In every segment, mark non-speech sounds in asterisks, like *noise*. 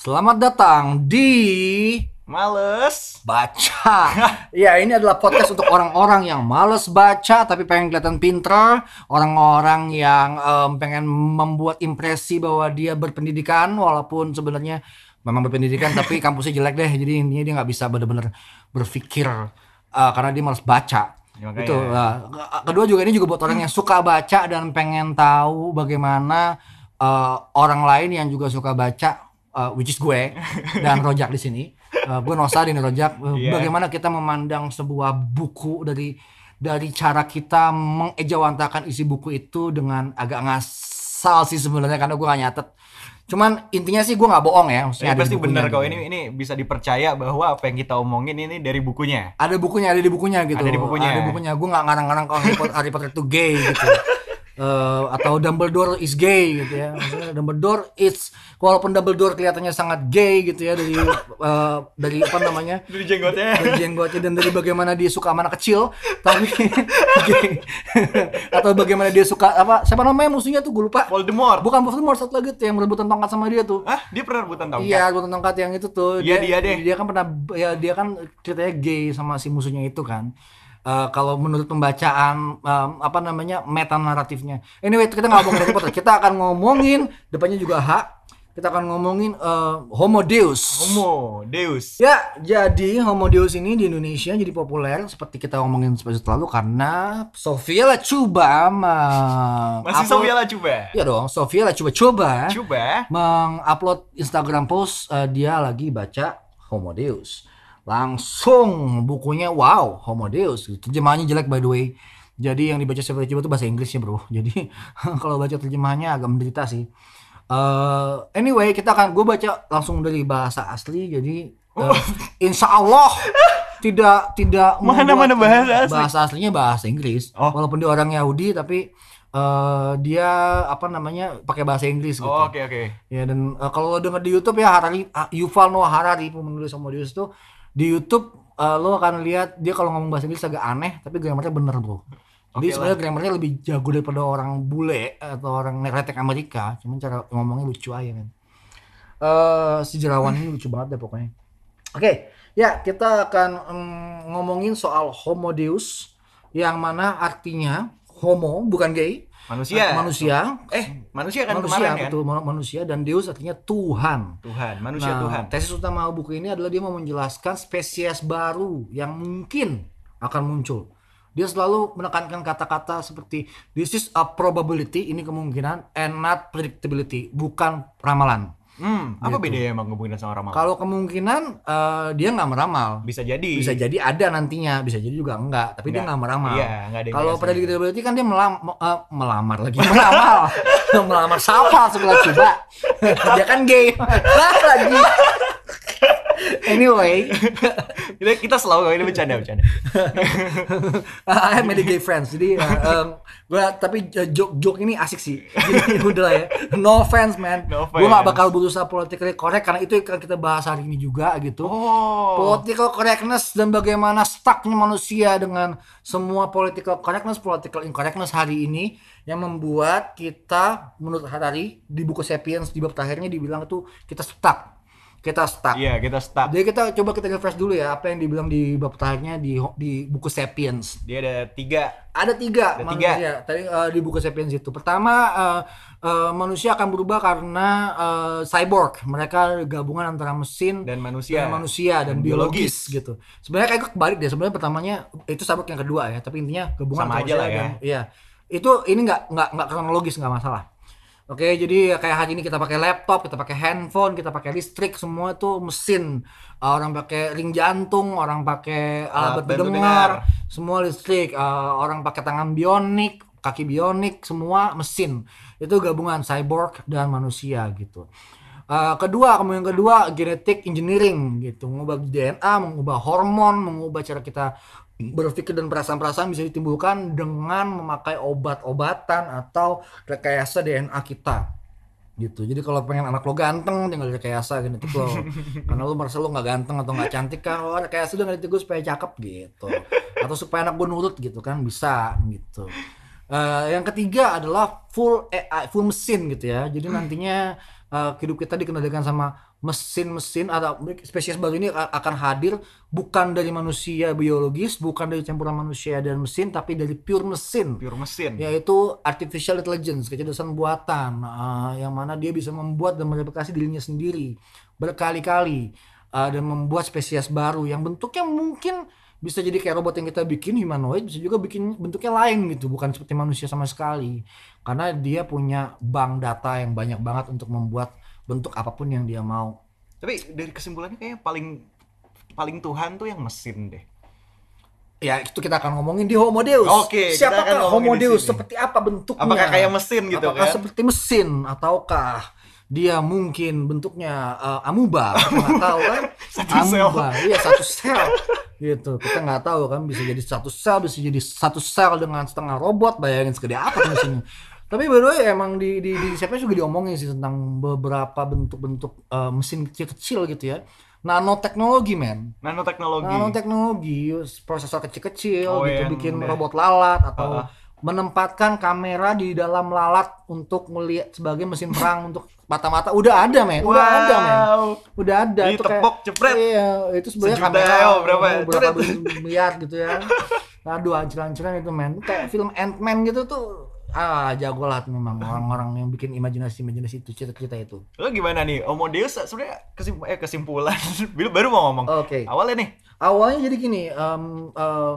Selamat datang di Males. Baca. *laughs* ya, ini adalah podcast untuk orang-orang yang males baca tapi pengen kelihatan pinter, orang-orang yang em, pengen membuat impresi bahwa dia berpendidikan walaupun sebenarnya memang berpendidikan tapi *laughs* kampusnya jelek deh. Jadi intinya dia nggak bisa benar-benar berpikir eh, karena dia males baca. Ya. Itu. Nah, ke- kedua juga ini juga buat orang yang suka baca dan pengen tahu bagaimana eh, orang lain yang juga suka baca, eh, which is gue dan *laughs* Rojak di sini. Eh, gue Nosa di Rojak. Eh, Iya. Bagaimana kita memandang sebuah buku dari dari cara kita mengejawantakan isi buku itu dengan agak ngasal sih sebenarnya karena gue gak nyatet. Cuman intinya sih gue nggak bohong ya. Maksudnya di pasti bener kok gitu. ini ini bisa dipercaya bahwa apa yang kita omongin ini dari bukunya. ada bukunya ada di bukunya gitu Ada di bukunya. ada di bukunya gue nggak ngarang-ngarang kalau Harry Potter itu gay gitu *laughs* Eh, atau Dumbledore is gay gitu ya Maksudnya Dumbledore is walaupun Dumbledore kelihatannya sangat gay gitu ya dari eh, dari apa namanya Dari jenggotnya. dari jenggotnya dan dari bagaimana dia suka sama anak kecil tapi atau bagaimana dia suka apa siapa namanya musuhnya tuh gue lupa Voldemort. bukan Voldemort satu lagi tuh yang merebutan tongkat sama dia tuh Hah? Dia pernah rebutan tongkat? Iya, rebutan tongkat yang itu tuh. Iya, dia deh. Dia kan pernah ya dia kan ceritanya gay sama si musuhnya itu kan. Eh, kalau menurut pembacaan em, apa namanya meta naratifnya. Anyway, kita nggak ngomongin Harry Potter. Kita akan ngomongin depannya juga H. Kita akan ngomongin eh, Homo Deus. Homo Deus. Ya, jadi Homo Deus ini di Indonesia jadi populer seperti kita ngomongin episode lalu karena Sofia Lacuba Masih upload- Sofia lah coba. Iya dong, Sofia Lacuba-coba Coba. mengupload Instagram post eh, dia lagi baca Homo Deus. Langsung bukunya wow, Homo Deus. Terjemahannya jelek by the way. Jadi yang dibaca Lacuba itu bahasa Inggrisnya bro. *laughs* Jadi kalau baca terjemahannya agak menderita sih. Eh, anyway, kita akan gue baca langsung dari bahasa asli. Jadi eh, *laughs* Insya Allah tidak tidak *laughs* Mana- mana bahasa asli? bahasa aslinya bahasa Inggris. Oh. Walaupun dia orang Yahudi tapi eh, dia apa namanya pakai bahasa Inggris gitu. Oh, Oke oke. Ya dan eh, kalau lo denger di YouTube ya Harari ah, Yuval Noah Harari penulis Homo Deus itu di YouTube eh, lo akan lihat dia kalau ngomong bahasa Inggris agak aneh tapi grammarnya bener bro. Jadi Oke sebenarnya grammarnya lebih jago daripada orang bule atau orang neretek Amerika, cuman cara ngomongnya lucu aja kan. Eh sejarawan ini lucu banget deh pokoknya. Oke, ya kita akan mm, ngomongin soal Homo Deus yang mana artinya homo bukan gay, Manusia. manusia, Eh, manusia kan manusia kemarin kan? betul ma- manusia dan Deus artinya Tuhan. Tuhan, manusia Nah, Tuhan. Tesis utama buku ini adalah dia mau menjelaskan spesies baru yang mungkin akan muncul. Dia selalu menekankan kata-kata seperti this is a probability, ini kemungkinan, and not predictability, bukan ramalan. Hmm, apa Gitu. bedanya emang kemungkinan sama ramal? Kalau kemungkinan eh, dia nggak meramal, Bisa jadi. bisa jadi ada nantinya, bisa jadi juga enggak, tapi dia Nggak. meramal. Iya, nggak ada Kalau predictability kan dia melam, me- eh, melamar lagi, *laughs* meramal, *laughs* melamar siapa sebelah coba? *laughs* dia kan gay lagi. Anyway, *laughs* kita, kita selalu ini bercanda bercanda. *laughs* I have many gay friends. Jadi, uh, um, gua tapi uh, joke-joke ini asik sih. Jadi *laughs* udah lah ya. No offense, man. No Gua gak bakal berusaha politically correct karena itu yang kita bahas hari ini juga gitu. Oh. Political correctness dan bagaimana stucknya manusia dengan semua political correctness, political incorrectness hari ini yang membuat kita menurut Harari di buku Sapiens di bab terakhirnya dibilang itu kita stuck. Kita stuck. Iya, kita start. Jadi kita coba kita refresh dulu ya apa yang dibilang di bab terakhirnya di di buku Sapiens. Dia ada tiga. Ada tiga Ada manusia tadi eh, di buku Sapiens itu. Pertama eh, eh, manusia akan berubah karena eh, cyborg. Mereka gabungan antara mesin Dan manusia. dan manusia dan Dan biologis, biologis. gitu. Sebenarnya kayak kebalik deh. Sebenarnya pertamanya itu cyborg yang kedua ya, tapi intinya gabungan Sama aja lah ya. dan- Iya. Itu ini nggak nggak nggak kronologis nggak masalah. Oke, jadi kayak hari ini kita pakai laptop, kita pakai handphone, kita pakai listrik, semua itu mesin. Uh, orang pakai ring jantung, orang pakai alat Alat bantu bantu dengar, dengar. semua listrik. Uh, orang pakai tangan bionik, kaki bionik, semua mesin. Itu gabungan cyborg dan manusia gitu. Uh, kedua, kemudian kedua genetic engineering gitu, mengubah DNA, mengubah hormon, mengubah cara kita berpikir dan perasaan-perasaan bisa ditimbulkan dengan memakai obat-obatan atau rekayasa DNA kita gitu. Jadi kalau pengen anak lo ganteng tinggal rekayasa genetik lo. *laughs* Karena lo merasa lo nggak ganteng atau nggak cantik kan, oh rekayasa udah genetik gue supaya cakep gitu. Atau supaya anak gue nurut gitu kan bisa gitu. Eh, yang ketiga adalah full AI, full mesin gitu ya. Jadi nantinya eh, hidup kita dikendalikan sama mesin-mesin atau spesies baru ini akan hadir bukan dari manusia biologis, bukan dari campuran manusia dan mesin, tapi dari pure mesin, Pure mesin. yaitu artificial intelligence, kecerdasan buatan, uh, yang mana dia bisa membuat dan mereplikasi dirinya sendiri berkali-kali uh, dan membuat spesies baru yang bentuknya mungkin bisa jadi kayak robot yang kita bikin humanoid, bisa juga bikin bentuknya lain gitu, bukan seperti manusia sama sekali, karena dia punya bank data yang banyak banget untuk membuat bentuk apa pun yang dia mau. Tapi dari kesimpulannya kayaknya paling paling Tuhan tuh yang mesin deh. Ya itu kita akan ngomongin di Homo Deus. Oke, Siapakah Homo Deus? Seperti apa bentuknya? Apakah kayak mesin gitu Apakah kan? seperti mesin ataukah dia mungkin bentuknya uh, amuba? Kita nggak tahu kan? *laughs* Satu sel. amuba, iya satu sel. gitu. Kita nggak tahu kan bisa jadi satu sel, bisa jadi satu sel dengan setengah robot. Bayangin segede apa mesinnya. Tapi by the way emang di di di siapa juga diomongin sih tentang beberapa bentuk-bentuk uh, mesin kecil-kecil gitu ya. Nanoteknologi men. Nanoteknologi. Nanoteknologi, prosesor kecil-kecil Oh, gitu, bikin udah- robot lalat atau Ah. menempatkan kamera di dalam lalat untuk melihat sebagai mesin perang untuk mata-mata. Udah ada men, udah ada men, Wow. udah ada. Di itu kayak- tepok, jepret. Iya, itu sebenarnya Sejuta kamera ya, berapa ya? berapa miliar gitu ya. Aduh, hancur-hancuran itu men. Kayak film Ant-Man gitu tuh. Ah, jago lah memang orang-orang yang bikin imajinasi-imajinasi itu cerita-cerita itu. Lo gimana nih? Homo Deus sebenarnya kesim eh, kesimpulan *laughs* baru baru mau ngomong. Oke. Awalnya nih. awalnya jadi gini em, eh,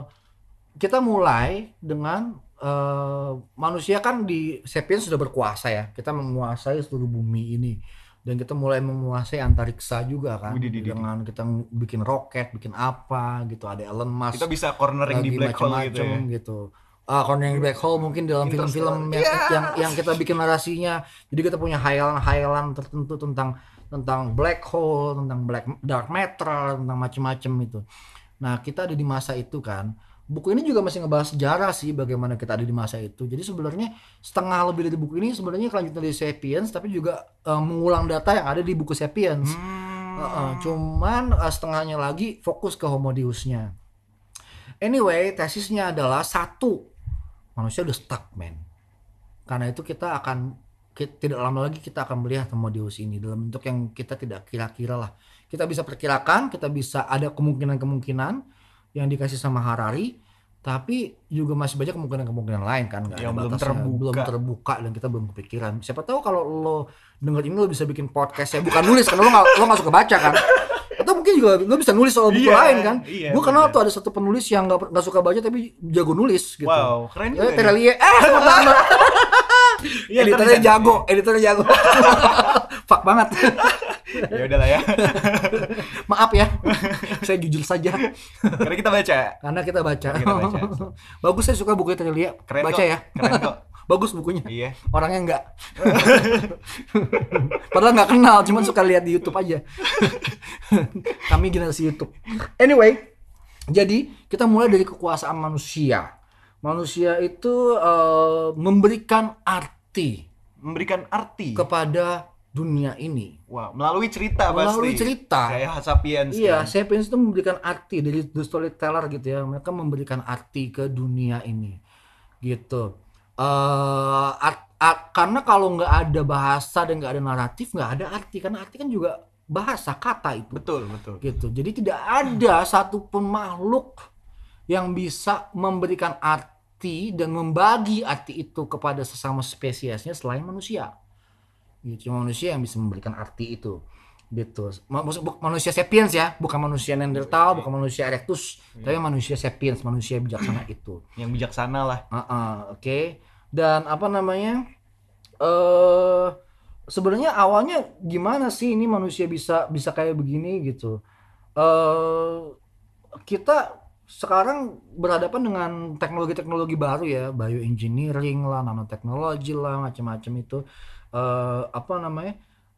kita mulai dengan eh, manusia kan di sapiens sudah berkuasa ya kita menguasai seluruh bumi ini dan kita mulai menguasai antariksa juga kan widih, dengan kita bikin roket bikin apa gitu ada Elon Musk Kita bisa cornering di black hole gitu ya. gitu. Ah, cornering black hole mungkin dalam film-film yang, Interstellar. yang yang kita bikin narasinya. Jadi kita punya hayalan-hayalan tertentu tentang tentang black hole, tentang black dark matter, tentang macam-macam itu. Nah, kita ada di masa itu kan. Buku ini juga masih ngebahas sejarah sih bagaimana kita ada di masa itu. Jadi sebenarnya setengah lebih dari buku ini sebenarnya kelanjutan dari Sapiens tapi juga eh, mengulang data yang ada di buku Sapiens. Hmm. Heeh, cuman eh, setengahnya lagi fokus ke Homo Deus-nya. Anyway, tesisnya adalah satu, manusia udah stuck, men. Karena itu kita akan ki- tidak lama lagi kita akan melihat Homo Deus ini dalam bentuk yang kita tidak kira-kira lah. Kita bisa perkirakan, kita bisa ada kemungkinan-kemungkinan yang dikasih sama Harari, tapi juga masih banyak kemungkinan-kemungkinan lain kan nggak Yang belum batasnya, terbuka. belum terbuka dan kita belum kepikiran. Siapa tahu kalau lo denger ini lo bisa bikin podcast ya bukan nulis karena lo nggak lo nggak suka baca kan. Atau mungkin juga lo bisa nulis soal buku Iya, lain kan. iya, gue kenal bener. tuh ada satu penulis yang nggak nggak suka baca tapi jago nulis gitu. Wow, keren juga. Ya. Terelie, *laughs* eh pertama. Iya, editornya keren. jago, editornya jago. *laughs* Fuck banget. *laughs* Ya udahlah ya. *laughs* Maaf ya, saya jujur saja Karena kita baca. karena kita baca. Kita baca. Bagus saya suka buku Terelie. Keren baca kok. ya. Keren kok. *laughs* Bagus bukunya. Iya. Orangnya enggak. *laughs* Padahal nggak kenal, cuman suka lihat di YouTube aja. Kami generasi YouTube. Anyway, jadi kita mulai dari kekuasaan manusia. Manusia itu eh, memberikan arti Memberikan arti. kepada dunia ini. Wah, melalui cerita Melalui pasti. cerita. Kayak Sapiens. Iya, kan. Sapiens itu memberikan arti dari the storyteller gitu ya. Mereka memberikan arti ke dunia ini, gitu. eh art- art- karena kalau nggak ada bahasa dan nggak ada naratif, nggak ada arti. Karena arti kan juga bahasa kata itu, Betul, betul. gitu. Jadi tidak ada satupun makhluk yang bisa memberikan arti dan membagi arti itu kepada sesama spesiesnya selain manusia. Gitu, cuma manusia yang bisa memberikan arti itu. Gitu. Ma- maksud- manusia sapiens ya, bukan manusia Neanderthal, bukan manusia Erectus, tapi manusia sapiens, manusia bijaksana itu. *clears throat* Yang bijaksana lah. Heeh, oke. Dan apa namanya? Eh sebenarnya awalnya gimana sih ini manusia bisa bisa kayak begini gitu. Eh kita sekarang berhadapan dengan teknologi-teknologi baru ya, bioengineering lah, nanoteknologi lah, macam-macam itu. Eh apa namanya?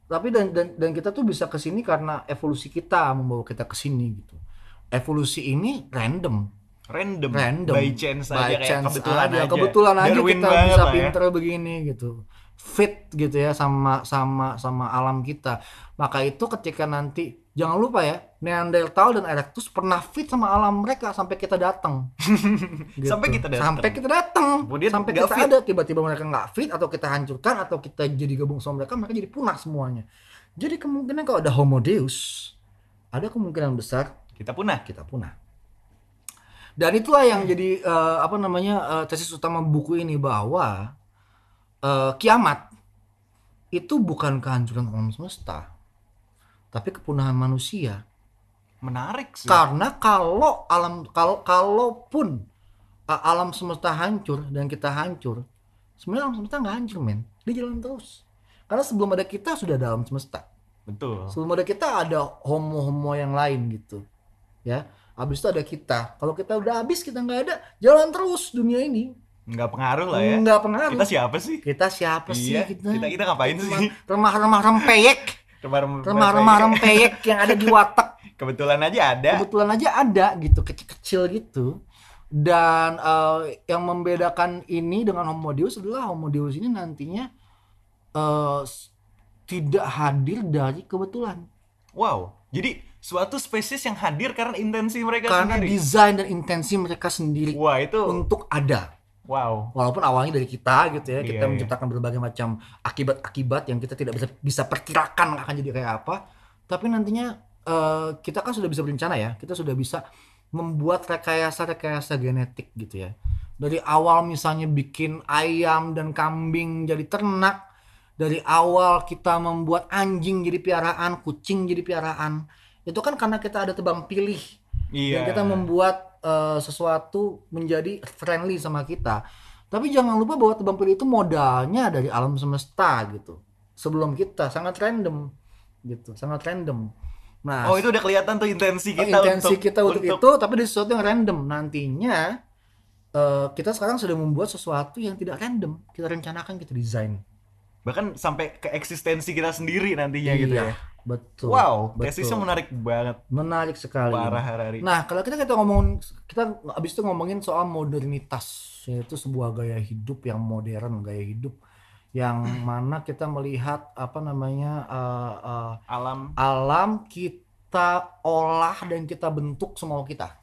Tapi dan, dan dan kita tuh bisa ke sini karena evolusi kita membawa kita ke sini gitu. Evolusi ini random Random. random By chance By aja kayak chance kebetulan aja. aja. kebetulan aja Darwin kita bisa ya. pinter begini gitu fit gitu ya sama sama sama alam kita maka itu ketika nanti jangan lupa ya Neanderthal dan Erectus pernah fit sama alam mereka sampai kita datang *laughs* Gitu. Sampai kita datang. sampai kita datang sampai kita fit. ada tiba-tiba mereka nggak fit atau kita hancurkan atau kita jadi gabung sama mereka mereka jadi punah semuanya Jadi kemungkinan kalau ada Homo Deus, ada kemungkinan besar Kita punah. kita punah. Dan itulah yang jadi eh, apa namanya eh, tesis utama buku ini bahwa eh, kiamat itu bukan kehancuran alam semesta, tapi kepunahan manusia. Menarik sih. Karena kalau alam kalau kalaupun uh, alam semesta hancur dan kita hancur, sebenarnya alam semesta nggak hancur men, dia jalan terus. Karena sebelum ada kita sudah ada alam semesta. Betul. Sebelum ada kita ada homo-homo yang lain gitu, ya. Habis itu ada kita. Kalau kita udah habis kita nggak ada, jalan terus dunia ini. Nggak pengaruh lah ya. Nggak pengaruh. Kita siapa sih? Kita siapa sih Iya, kita? kita kita ngapain sih? Remah-remah rempeyek, Remah-remah rempeyek yang ada di watak *laughs* Kebetulan aja ada. kebetulan aja ada gitu kecil-kecil gitu dan eh, yang membedakan ini dengan Homo Deus adalah Homo Deus ini nantinya s- tidak hadir dari kebetulan Wow. Jadi suatu spesies yang hadir karena intensi mereka karena sendiri. desain dan intensi mereka sendiri Wah, itu untuk ada wow. walaupun awalnya dari kita gitu ya kita Iya, iya. menciptakan berbagai macam akibat-akibat yang kita tidak bisa bisa perkirakan akan jadi kayak apa tapi nantinya eh, kita kan sudah bisa berencana ya kita sudah bisa membuat rekayasa-rekayasa genetik gitu ya dari awal misalnya bikin ayam dan kambing jadi ternak dari awal kita membuat anjing jadi piaraan kucing jadi piaraan itu kan karena kita ada tebang pilih Iya. dan kita membuat eh, sesuatu menjadi friendly sama kita. Tapi jangan lupa bahwa tebang pilih itu modalnya dari alam semesta gitu. Sebelum kita sangat random gitu, sangat random. Nah, Oh, itu udah kelihatan tuh intensi oh, kita intensi untuk kita untuk, itu tapi dari sesuatu yang random nantinya eh, kita sekarang sudah membuat sesuatu yang tidak random. Kita rencanakan, kita desain. bahkan sampai ke eksistensi kita sendiri nantinya gitu Iya, ya. Betul. Wow, tesisnya menarik banget. Menarik sekali. Parah Harari. Nah, kalau kita kita ngomongin kita abis itu ngomongin soal modernitas, yaitu sebuah gaya hidup yang modern, gaya hidup yang mana kita melihat apa namanya eh, eh, Alam alam kita olah dan kita bentuk semau kita.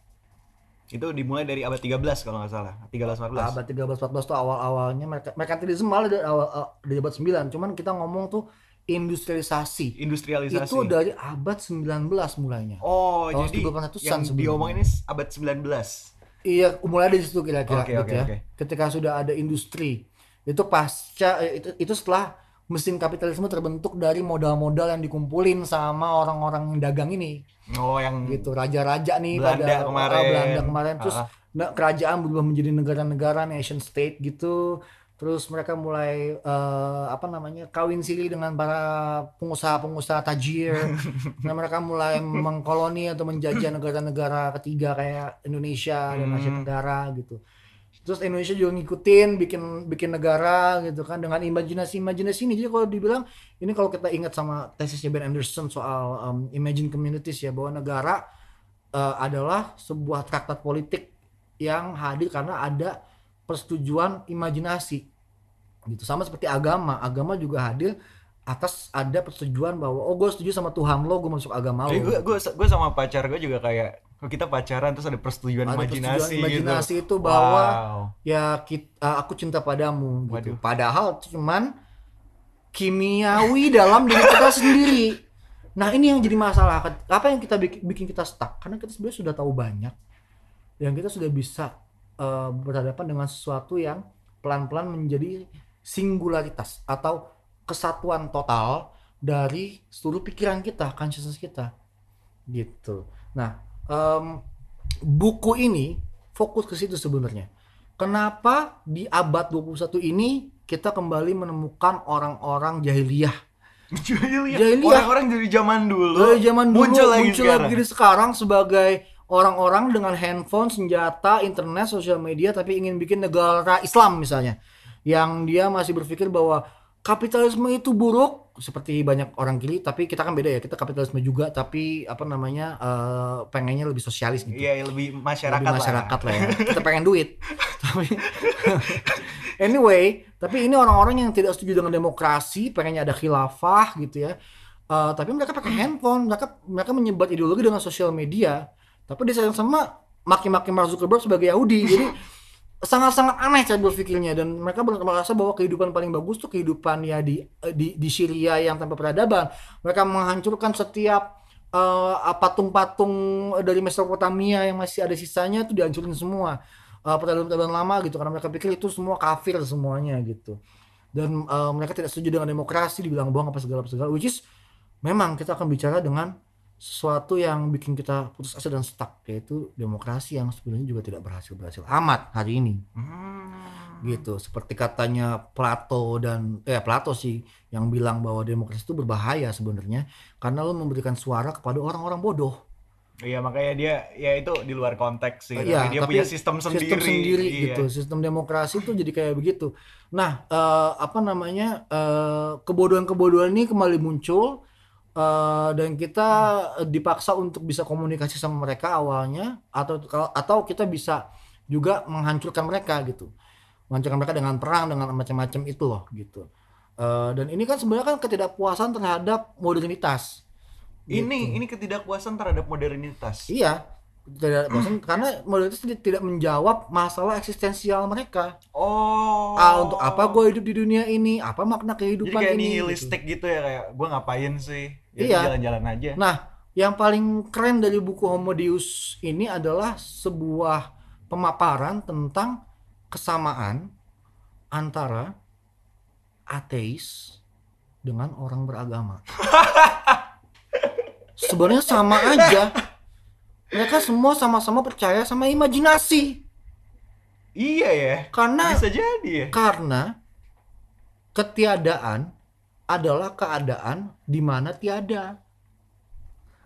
itu dimulai dari abad 13 kalau nggak salah. 13 14. Abad 13 14 tuh awal-awalnya mereka merkantilisme malah dari awal eh, dari abad 9, cuman kita ngomong tuh industrialisasi. Industrialisasi. Itu dari abad 19 mulainya. Oh, Tahun jadi 1800-an yang sebelumnya. diomongin ini abad 19. Iya, mulai dari situ kira-kira Oke, gitu oke, ya. Ketika sudah ada industri, itu pasca eh, itu, itu setelah mesin kapitalisme terbentuk dari modal-modal yang dikumpulin sama orang-orang yang dagang ini, Oh, yang gitu. Raja-raja nih Belanda pada kemarin. ah, Belanda kemarin, terus Ah. kerajaan berubah menjadi negara-negara nation state gitu. Terus mereka mulai eh, apa namanya kawin siri dengan para pengusaha-pengusaha tajir. *laughs* nah mereka mulai mengkoloni atau menjajah negara-negara ketiga kayak Indonesia dan Asia Hmm. Tenggara gitu. Terus Indonesia juga ngikutin bikin bikin negara gitu kan dengan imajinasi-imajinasi ini. Jadi kalau dibilang ini kalau kita ingat sama tesisnya Ben Anderson soal um, imagine communities ya bahwa negara eh, adalah sebuah traktat politik yang hadir karena ada persetujuan imajinasi gitu. Sama seperti agama. Agama juga hadir atas ada persetujuan bahwa oh gue setuju sama Tuhan lo gue masuk agama lo. gue gue gue sama pacar gue juga kayak kalau kita pacaran terus ada persetujuan Ada imajinasi, persetujuan imajinasi gitu. itu bahwa Wow. ya kita, aku cinta padamu gitu. Waduh. padahal cuman kimiawi dalam diri kita sendiri. Nah ini yang jadi masalah. Apa yang kita bikin, bikin kita stuck? Karena kita sebenarnya sudah tahu banyak. Dan kita sudah bisa eh, berhadapan dengan sesuatu yang pelan-pelan menjadi singularitas atau kesatuan total dari seluruh pikiran kita consciousness kita gitu nah em, buku ini fokus ke situ sebenarnya kenapa di abad 21 ini kita kembali menemukan orang-orang jahiliyah *laughs* Jahiliyah. Jahiliyah. Orang-orang dari zaman dulu. dari zaman dulu muncul lagi muncul sekarang. lagi sekarang sebagai orang-orang dengan handphone, senjata, internet, sosial media tapi ingin bikin negara Islam misalnya. Yang dia masih berpikir bahwa kapitalisme itu buruk seperti banyak orang kiri tapi kita kan beda ya. Kita kapitalisme juga tapi apa namanya eh, pengennya lebih sosialis gitu. Iya, lebih masyarakat, lebih masyarakat lah. lah ya. Kita pengen duit. tapi *laughs* anyway, tapi ini orang-orang yang tidak setuju dengan demokrasi, pengennya ada khilafah gitu ya. Eh, tapi mereka pakai handphone, mereka mereka menyebar ideologi dengan sosial media. Tapi di saat yang sama maki-maki Mark Zuckerberg sebagai Yahudi. Jadi sangat-sangat aneh cara berpikirnya dan mereka merasa bahwa kehidupan paling bagus tuh kehidupan ya di di di Syria yang tanpa peradaban. Mereka menghancurkan setiap eh, patung-patung dari Mesopotamia yang masih ada sisanya itu dihancurin semua. Eh, peradaban-peradaban lama gitu karena mereka pikir itu semua kafir semuanya gitu. Dan eh, mereka tidak setuju dengan demokrasi, dibilang bohong apa segala segala which is memang kita akan bicara dengan sesuatu yang bikin kita putus asa dan stuck yaitu demokrasi yang sebenarnya juga tidak berhasil berhasil amat hari ini Hmm. gitu seperti katanya Plato dan eh Plato sih yang bilang bahwa demokrasi itu berbahaya sebenarnya karena lo memberikan suara kepada orang-orang bodoh Iya makanya dia ya itu di luar konteks sih. Iya, tapi dia tapi punya sistem sendiri. sistem sendiri Iya. gitu sistem demokrasi itu jadi kayak begitu nah eh, apa namanya eh, kebodohan-kebodohan ini kembali muncul eh, dan kita dipaksa untuk bisa komunikasi sama mereka awalnya atau atau kita bisa juga menghancurkan mereka gitu. Menghancurkan mereka dengan perang dengan macam-macam itu loh gitu. Eh, dan ini kan sebenarnya kan ketidakpuasan terhadap modernitas. Ini ini ketidakpuasan terhadap modernitas. iya ketidakpuasan karena modernitas tidak tidak menjawab masalah eksistensial mereka Oh. ah untuk apa gue hidup di dunia ini apa makna Jadi kehidupan kayak ini gitu. nihilistik gitu. ya kayak gue ngapain sih? Ya Iya. jalan-jalan aja. nah yang paling keren dari buku Homo Deus ini adalah sebuah pemaparan tentang kesamaan antara ateis dengan orang beragama *laughs* sebenarnya sama aja mereka semua sama-sama percaya sama imajinasi Iya ya. karena Bisa jadi ya. Karena ketiadaan adalah keadaan di mana tiada.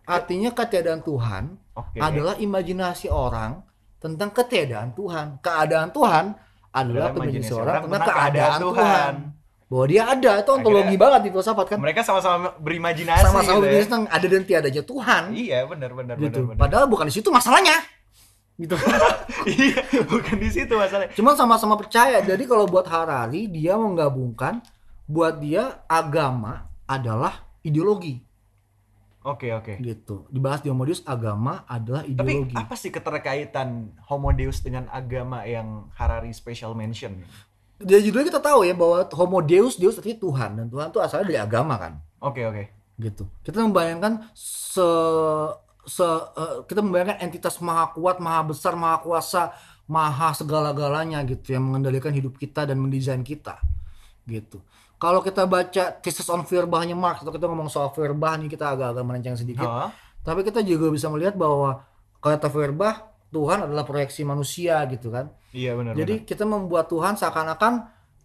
Artinya ketiadaan Tuhan Oke. adalah imajinasi orang tentang ketiadaan Tuhan. Keadaan Tuhan adalah imajinasi orang tentang keadaan keadaan Tuhan. Tuhan. Bahwa dia ada, itu ontologi banget di filsafat kan. Mereka sama-sama berimajinasi Sama-sama gitu ya. berbicara tentang ada dan tiadanya Tuhan. Iya, benar benar Gitu. benar benar. Padahal bukan di situ masalahnya. Gitu. *laughs* Iya, bukan di situ masalahnya. Cuman sama-sama percaya. Jadi kalau buat Harari dia menggabungkan buat dia agama adalah ideologi Oke, oke. gitu. Dibahas di Homo Deus agama adalah Tapi ideologi. apa sih keterkaitan Homo Deus dengan agama yang Harari special mention? Dari judulnya kita tahu ya bahwa Homo Deus Deus artinya Tuhan dan Tuhan itu asalnya dari agama kan Oke, oke. gitu. Kita membayangkan se se eh, kita membayangkan entitas maha kuat, maha besar, maha kuasa, maha segala-galanya gitu yang mengendalikan hidup kita dan mendesain kita gitu. Kalau kita baca Thesis on Feuerbachnya Marx atau kita ngomong soal Feuerbach nih kita agak-agak melenceng sedikit. Hah? Tapi kita juga bisa melihat bahwa kata Feuerbach Tuhan adalah proyeksi manusia gitu kan. Iya benar. Jadi kita membuat Tuhan seakan-akan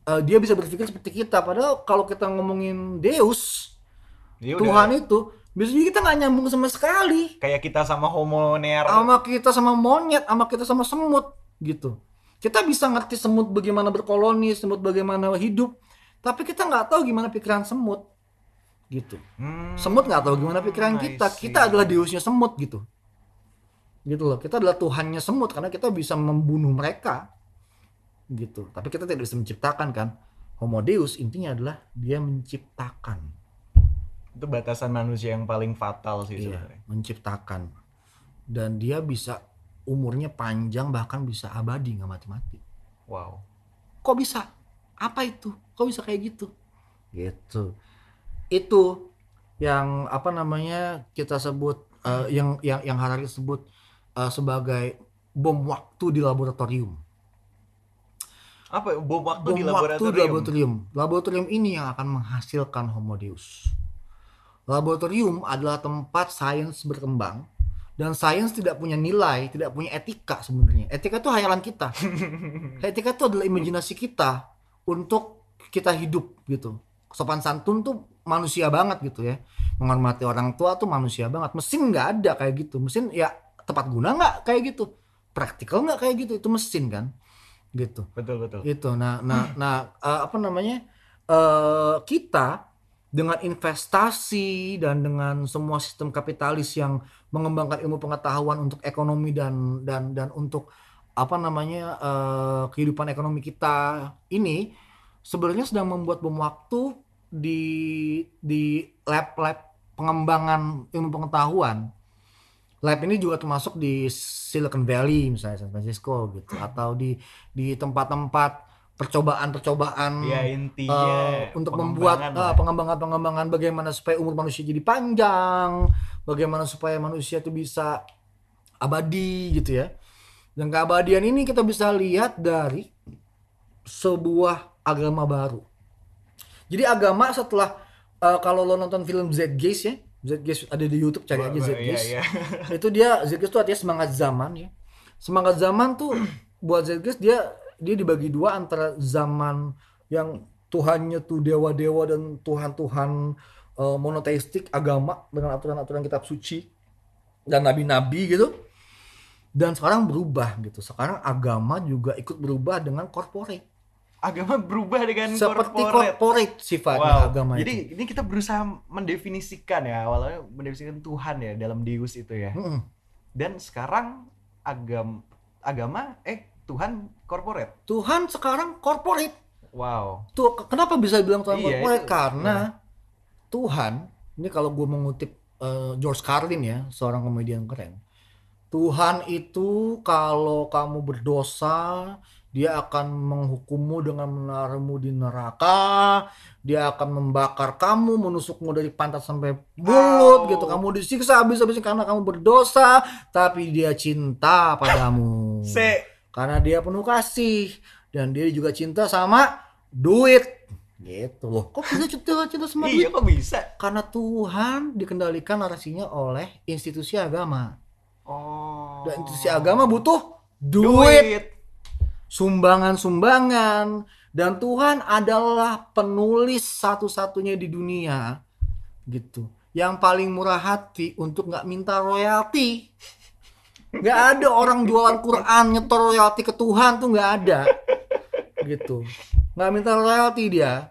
eh, dia bisa berpikir seperti kita. Padahal kalau kita ngomongin Deus, benar. Ya udah, Tuhan itu biasanya kita nggak nyambung sama sekali kayak kita sama Homo neer. sama kita sama monyet, sama kita sama semut gitu. Kita bisa ngerti semut bagaimana berkoloni, semut bagaimana hidup, tapi kita nggak tahu gimana pikiran semut gitu. Hmm, Semut nggak tahu gimana pikiran kita. Kita adalah deusnya semut gitu. Gitu loh. Kita adalah Tuhannya semut karena kita bisa membunuh mereka. Gitu. Tapi kita tidak bisa menciptakan kan. Homo Deus intinya adalah dia menciptakan. itu batasan manusia yang paling fatal sih Iya, sebenarnya. menciptakan. Dan dia bisa umurnya panjang bahkan bisa abadi nggak mati-mati. Wow. Kok bisa? Apa itu? Kok bisa kayak gitu? Gitu. Itu yang apa namanya kita sebut eh, yang yang yang Harari sebut eh, sebagai bom waktu di laboratorium. Apa bom waktu Bom di waktu laboratorium? di laboratorium. Laboratorium ini yang akan menghasilkan Homo Deus. Laboratorium adalah tempat sains berkembang dan sains tidak punya nilai, tidak punya etika sebenarnya. Etika itu hayalan kita. *laughs* etika itu adalah imajinasi kita untuk kita hidup gitu. Sopan santun tuh manusia banget gitu ya. Menghormati orang tua tuh manusia banget. Mesin nggak ada kayak gitu. Mesin ya tepat guna nggak kayak gitu. Praktikal nggak kayak gitu. Itu mesin kan. Gitu betul betul. itu nah nah nah eh, apa namanya eh kita dengan investasi dan dengan semua sistem kapitalis yang mengembangkan ilmu pengetahuan untuk ekonomi dan dan dan untuk apa namanya eh, kehidupan ekonomi kita ini sebenarnya sedang membuat bom waktu di di lab-lab pengembangan ilmu pengetahuan lab ini juga termasuk di Silicon Valley misalnya San Francisco gitu atau di di tempat-tempat percobaan-percobaan Ya intinya eh, untuk membuat lah. pengembangan-pengembangan bagaimana supaya umur manusia jadi panjang, bagaimana supaya manusia itu bisa abadi gitu ya. Dan keabadian ini kita bisa lihat dari sebuah agama baru. Jadi agama setelah eh, kalau lo nonton film Zeitgeist ya, Zeitgeist ada di YouTube cari aja Iya, Zeitgeist. iya. *laughs* itu dia Zeitgeist itu artinya semangat zaman ya. Semangat zaman tuh *clears throat* buat Zeitgeist dia dia dibagi dua antara zaman yang Tuhannya tuh dewa-dewa dan Tuhan-Tuhan eh, monoteistik agama dengan aturan-aturan kitab suci dan nabi-nabi gitu. Dan sekarang berubah gitu. Sekarang agama juga ikut berubah dengan corporate. Agama berubah dengan Seperti corporate. corporate sifatnya Wow. agama Jadi itu. ini kita berusaha mendefinisikan ya awalnya mendefinisikan Tuhan ya dalam Deus itu ya. Mm-mm. Dan sekarang agam agama eh Tuhan corporate. Tuhan sekarang corporate. Wow. Tuh ke- kenapa bisa bilang Tuhan Iya, corporate? itu- Karena Tuhan, ini kalau gue mengutip eh, George Carlin ya, seorang komedian keren. Tuhan itu kalau kamu berdosa, dia akan menghukummu dengan menaruhmu di neraka, dia akan membakar kamu, menusukmu dari pantat sampai mulut Au. gitu. Kamu disiksa habis-habisan karena kamu berdosa, tapi dia cinta padamu. *laughs* Se Karena dia penuh kasih dan dia juga cinta sama duit. Gitu loh. Kok bisa cinta cinta sama duit? iya kok bisa? Karena Tuhan dikendalikan narasinya oleh institusi agama. Oh. Dan institusi agama butuh duit, duit. Sumbangan-sumbangan dan Tuhan adalah penulis satu-satunya di dunia gitu. Yang paling murah hati untuk nggak minta royalti. Nggak ada orang jualan Quran nyetor royalti ke Tuhan tuh nggak ada. Gitu. Nggak minta royalti dia.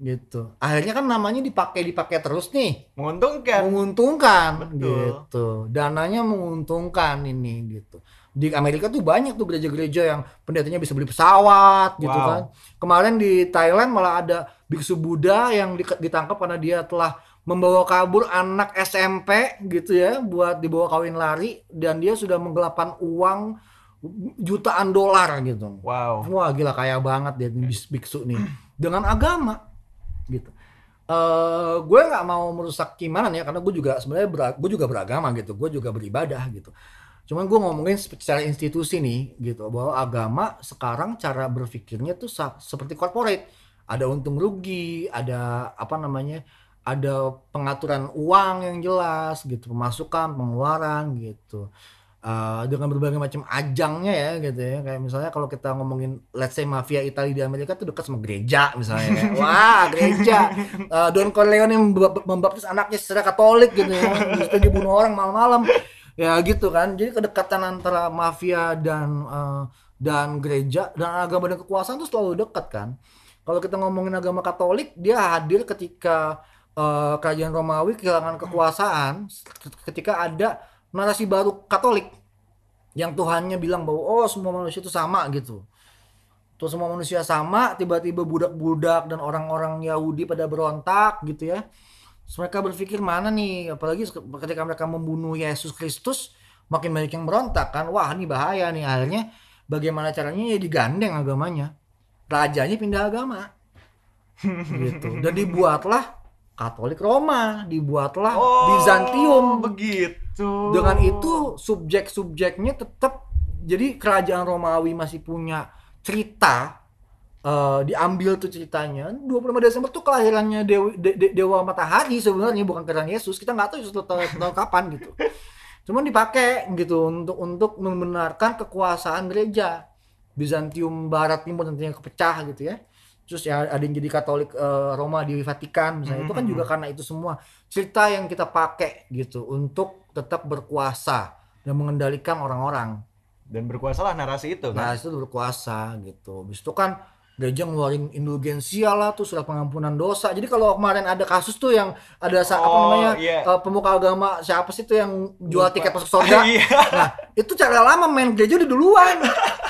Gitu. Akhirnya kan namanya dipakai dipakai terus nih Menguntungkan. menguntungkan Betul. gitu dananya menguntungkan ini gitu di Amerika tuh banyak tuh gereja-gereja yang pendetanya bisa beli pesawat gitu Wow. kan kemarin di Thailand malah ada biksu Buddha yang di- ditangkap karena dia telah membawa kabur anak SMP gitu ya buat dibawa kawin lari dan dia sudah menggelapkan uang jutaan dolar gitu Wow. Wah gila kaya banget dia biksu nih dengan agama gitu. eh gue nggak mau merusak keimanan ya karena gue juga sebenarnya gue juga beragama gitu, gue juga beribadah gitu. Cuman gue ngomongin secara institusi nih gitu bahwa agama sekarang cara berpikirnya tuh seperti corporate, ada untung rugi, ada apa namanya, ada pengaturan uang yang jelas gitu, pemasukan, pengeluaran gitu. Eh, dengan berbagai macam ajangnya ya gitu ya. Kayak misalnya kalau kita ngomongin let's say mafia Italia di Amerika tuh dekat sama gereja misalnya kayak, *laughs* wah gereja. Eh, Don Corleone membaptis anaknya secara Katolik gitu ya. Terus dia dibunuh orang malam-malam ya gitu kan jadi kedekatan antara mafia dan eh, dan gereja dan agama dan kekuasaan tuh selalu dekat kan kalau kita ngomongin agama Katolik dia hadir ketika eh, kerajaan Romawi kehilangan kekuasaan ketika ada narasi baru Katolik yang Tuhannya bilang bahwa oh semua manusia itu sama gitu. Terus semua manusia sama, tiba-tiba budak-budak dan orang-orang Yahudi pada berontak gitu ya. Mereka berpikir mana nih, apalagi ketika mereka membunuh Yesus Kristus, makin banyak yang berontak kan. Wah, ini bahaya nih. Akhirnya bagaimana caranya ya digandeng agamanya. Rajanya pindah agama. gitu. Dan dibuatlah Katolik Roma, dibuatlah Oh, Bizantium begitu. dengan itu subjek-subjeknya tetap jadi kerajaan Romawi masih punya cerita eh, diambil tuh ceritanya 25 Desember tuh kelahirannya dewi, de- de- dewa matahari sebenarnya bukan kelahiran Yesus. Kita nggak tahu Yesus tahun, tahun kapan gitu. *laughs* Cuman dipakai gitu untuk untuk membenarkan kekuasaan gereja. Bizantium Barat Timur nantinya kepecah gitu ya. Terus ya ada yang jadi Katolik eh, Roma di Vatikan misalnya. Itu kan juga karena itu semua. Cerita yang kita pakai gitu untuk tetap berkuasa dan mengendalikan orang-orang. Dan berkuasalah narasi itu Nah kan. itu berkuasa gitu. Habis itu kan gereja ngeluarin indulgensia lah tuh surat pengampunan dosa. Jadi kalau kemarin ada kasus tuh yang ada sa- apa Oh, namanya iya. eh, pemuka agama siapa sih tuh yang jual Lupa. tiket masuk surga. *laughs* Iya. Nah itu cara lama main gereja udah duluan.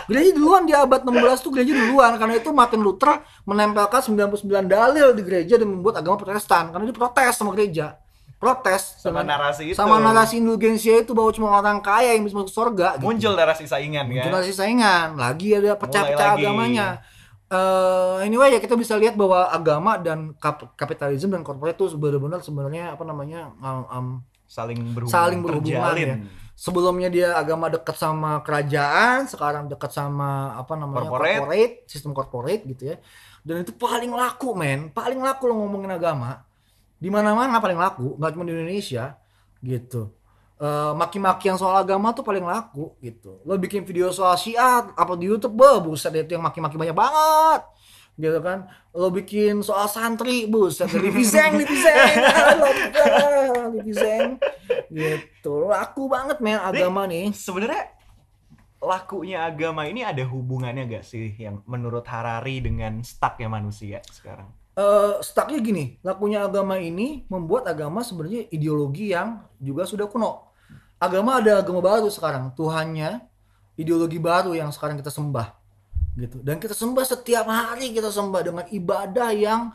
Gereja duluan di abad 16 tuh gereja duluan karena itu Martin Luther menempelkan 99 dalil di gereja dan membuat agama Protestan karena dia protes sama gereja. protes Sama dengan- narasi itu. sama narasi indulgensia itu bahwa cuma orang kaya yang bisa masuk surga gitu. Muncul narasi saingan kan. Muncul narasi saingan lagi ada pecah-pecah lagi. Eh, anyway ya kita bisa lihat bahwa agama dan kap- kapitalisme dan korporat itu benar-benar sebenarnya apa namanya um, um, Saling berhubungan. saling berhubungan terjalin. ya. Sebelumnya dia agama dekat sama kerajaan, sekarang dekat sama apa namanya Corporate. corporate, sistem corporate gitu ya. Dan itu paling laku men, paling laku lo ngomongin agama. Di mana-mana paling laku, nggak cuma di Indonesia gitu. Eh, maki-maki yang soal agama tuh paling laku gitu. Lo bikin video soal Syiah apa di YouTube, bah, buset itu yang maki-maki banyak banget. Gitu kan. Lo bikin soal santri, buset Livi Zeng, Livi Zeng. *laughs* Livi Zeng. Gitu. Laku banget men agama nih. Sebenarnya lakunya agama ini ada hubungannya gak sih yang menurut Harari dengan stucknya manusia sekarang? eh stucknya gini, lakunya agama ini membuat agama sebenarnya ideologi yang juga sudah kuno. Agama ada agama baru sekarang, Tuhannya ideologi baru yang sekarang kita sembah, gitu. Dan kita sembah setiap hari kita sembah dengan ibadah yang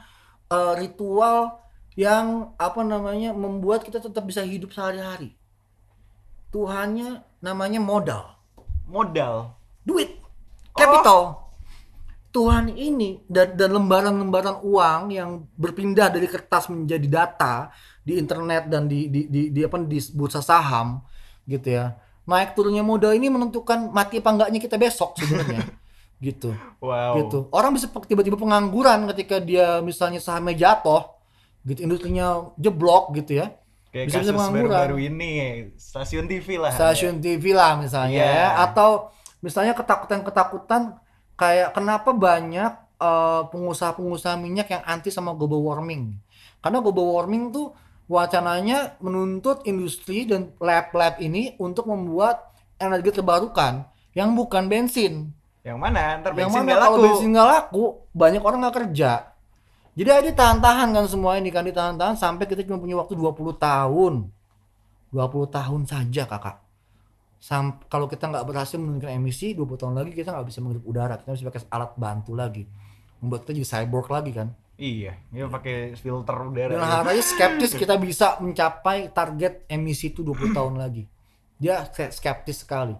eh, ritual yang apa namanya membuat kita tetap bisa hidup sehari-hari. Tuhannya namanya modal, Modal. duit, capital. Tuhan ini dan, dan lembaran-lembaran uang yang berpindah dari kertas menjadi data di internet dan di di di, di apa di bursa saham gitu ya. Naik turunnya modal ini menentukan mati apa enggaknya kita besok sebenarnya. *laughs* gitu. Wow. Gitu. Orang bisa tiba-tiba pengangguran ketika dia misalnya sahamnya jatuh gitu industrinya jeblok gitu ya. Kayak Bisa-bisa kasus pengangguran. baru-baru ini, stasiun TV lah. stasiun TV lah misalnya Iya. ya atau misalnya ketakutan-ketakutan kayak kenapa banyak eh, pengusaha-pengusaha minyak yang anti sama global warming karena global warming tuh wacananya menuntut industri dan lab-lab ini untuk membuat energi terbarukan yang bukan bensin. Yang mana? Ntar yang bensin mana? nggak kalau bensin nggak laku banyak orang nggak kerja. Jadi ada tahan-tahan kan semua ini kan ditahan-tahan sampai kita cuma punya waktu 20 tahun. 20 tahun saja kakak. Sam kalau kita nggak berhasil menurunkan emisi 20 tahun lagi kita nggak bisa menghirup udara. Kita bisa pakai alat bantu lagi. Membuat kita jadi cyborg lagi kan Iya, dia pakai filter udara. dan ya. harapnya skeptis kita bisa mencapai target emisi itu 20 tahun lagi dia ske- skeptis sekali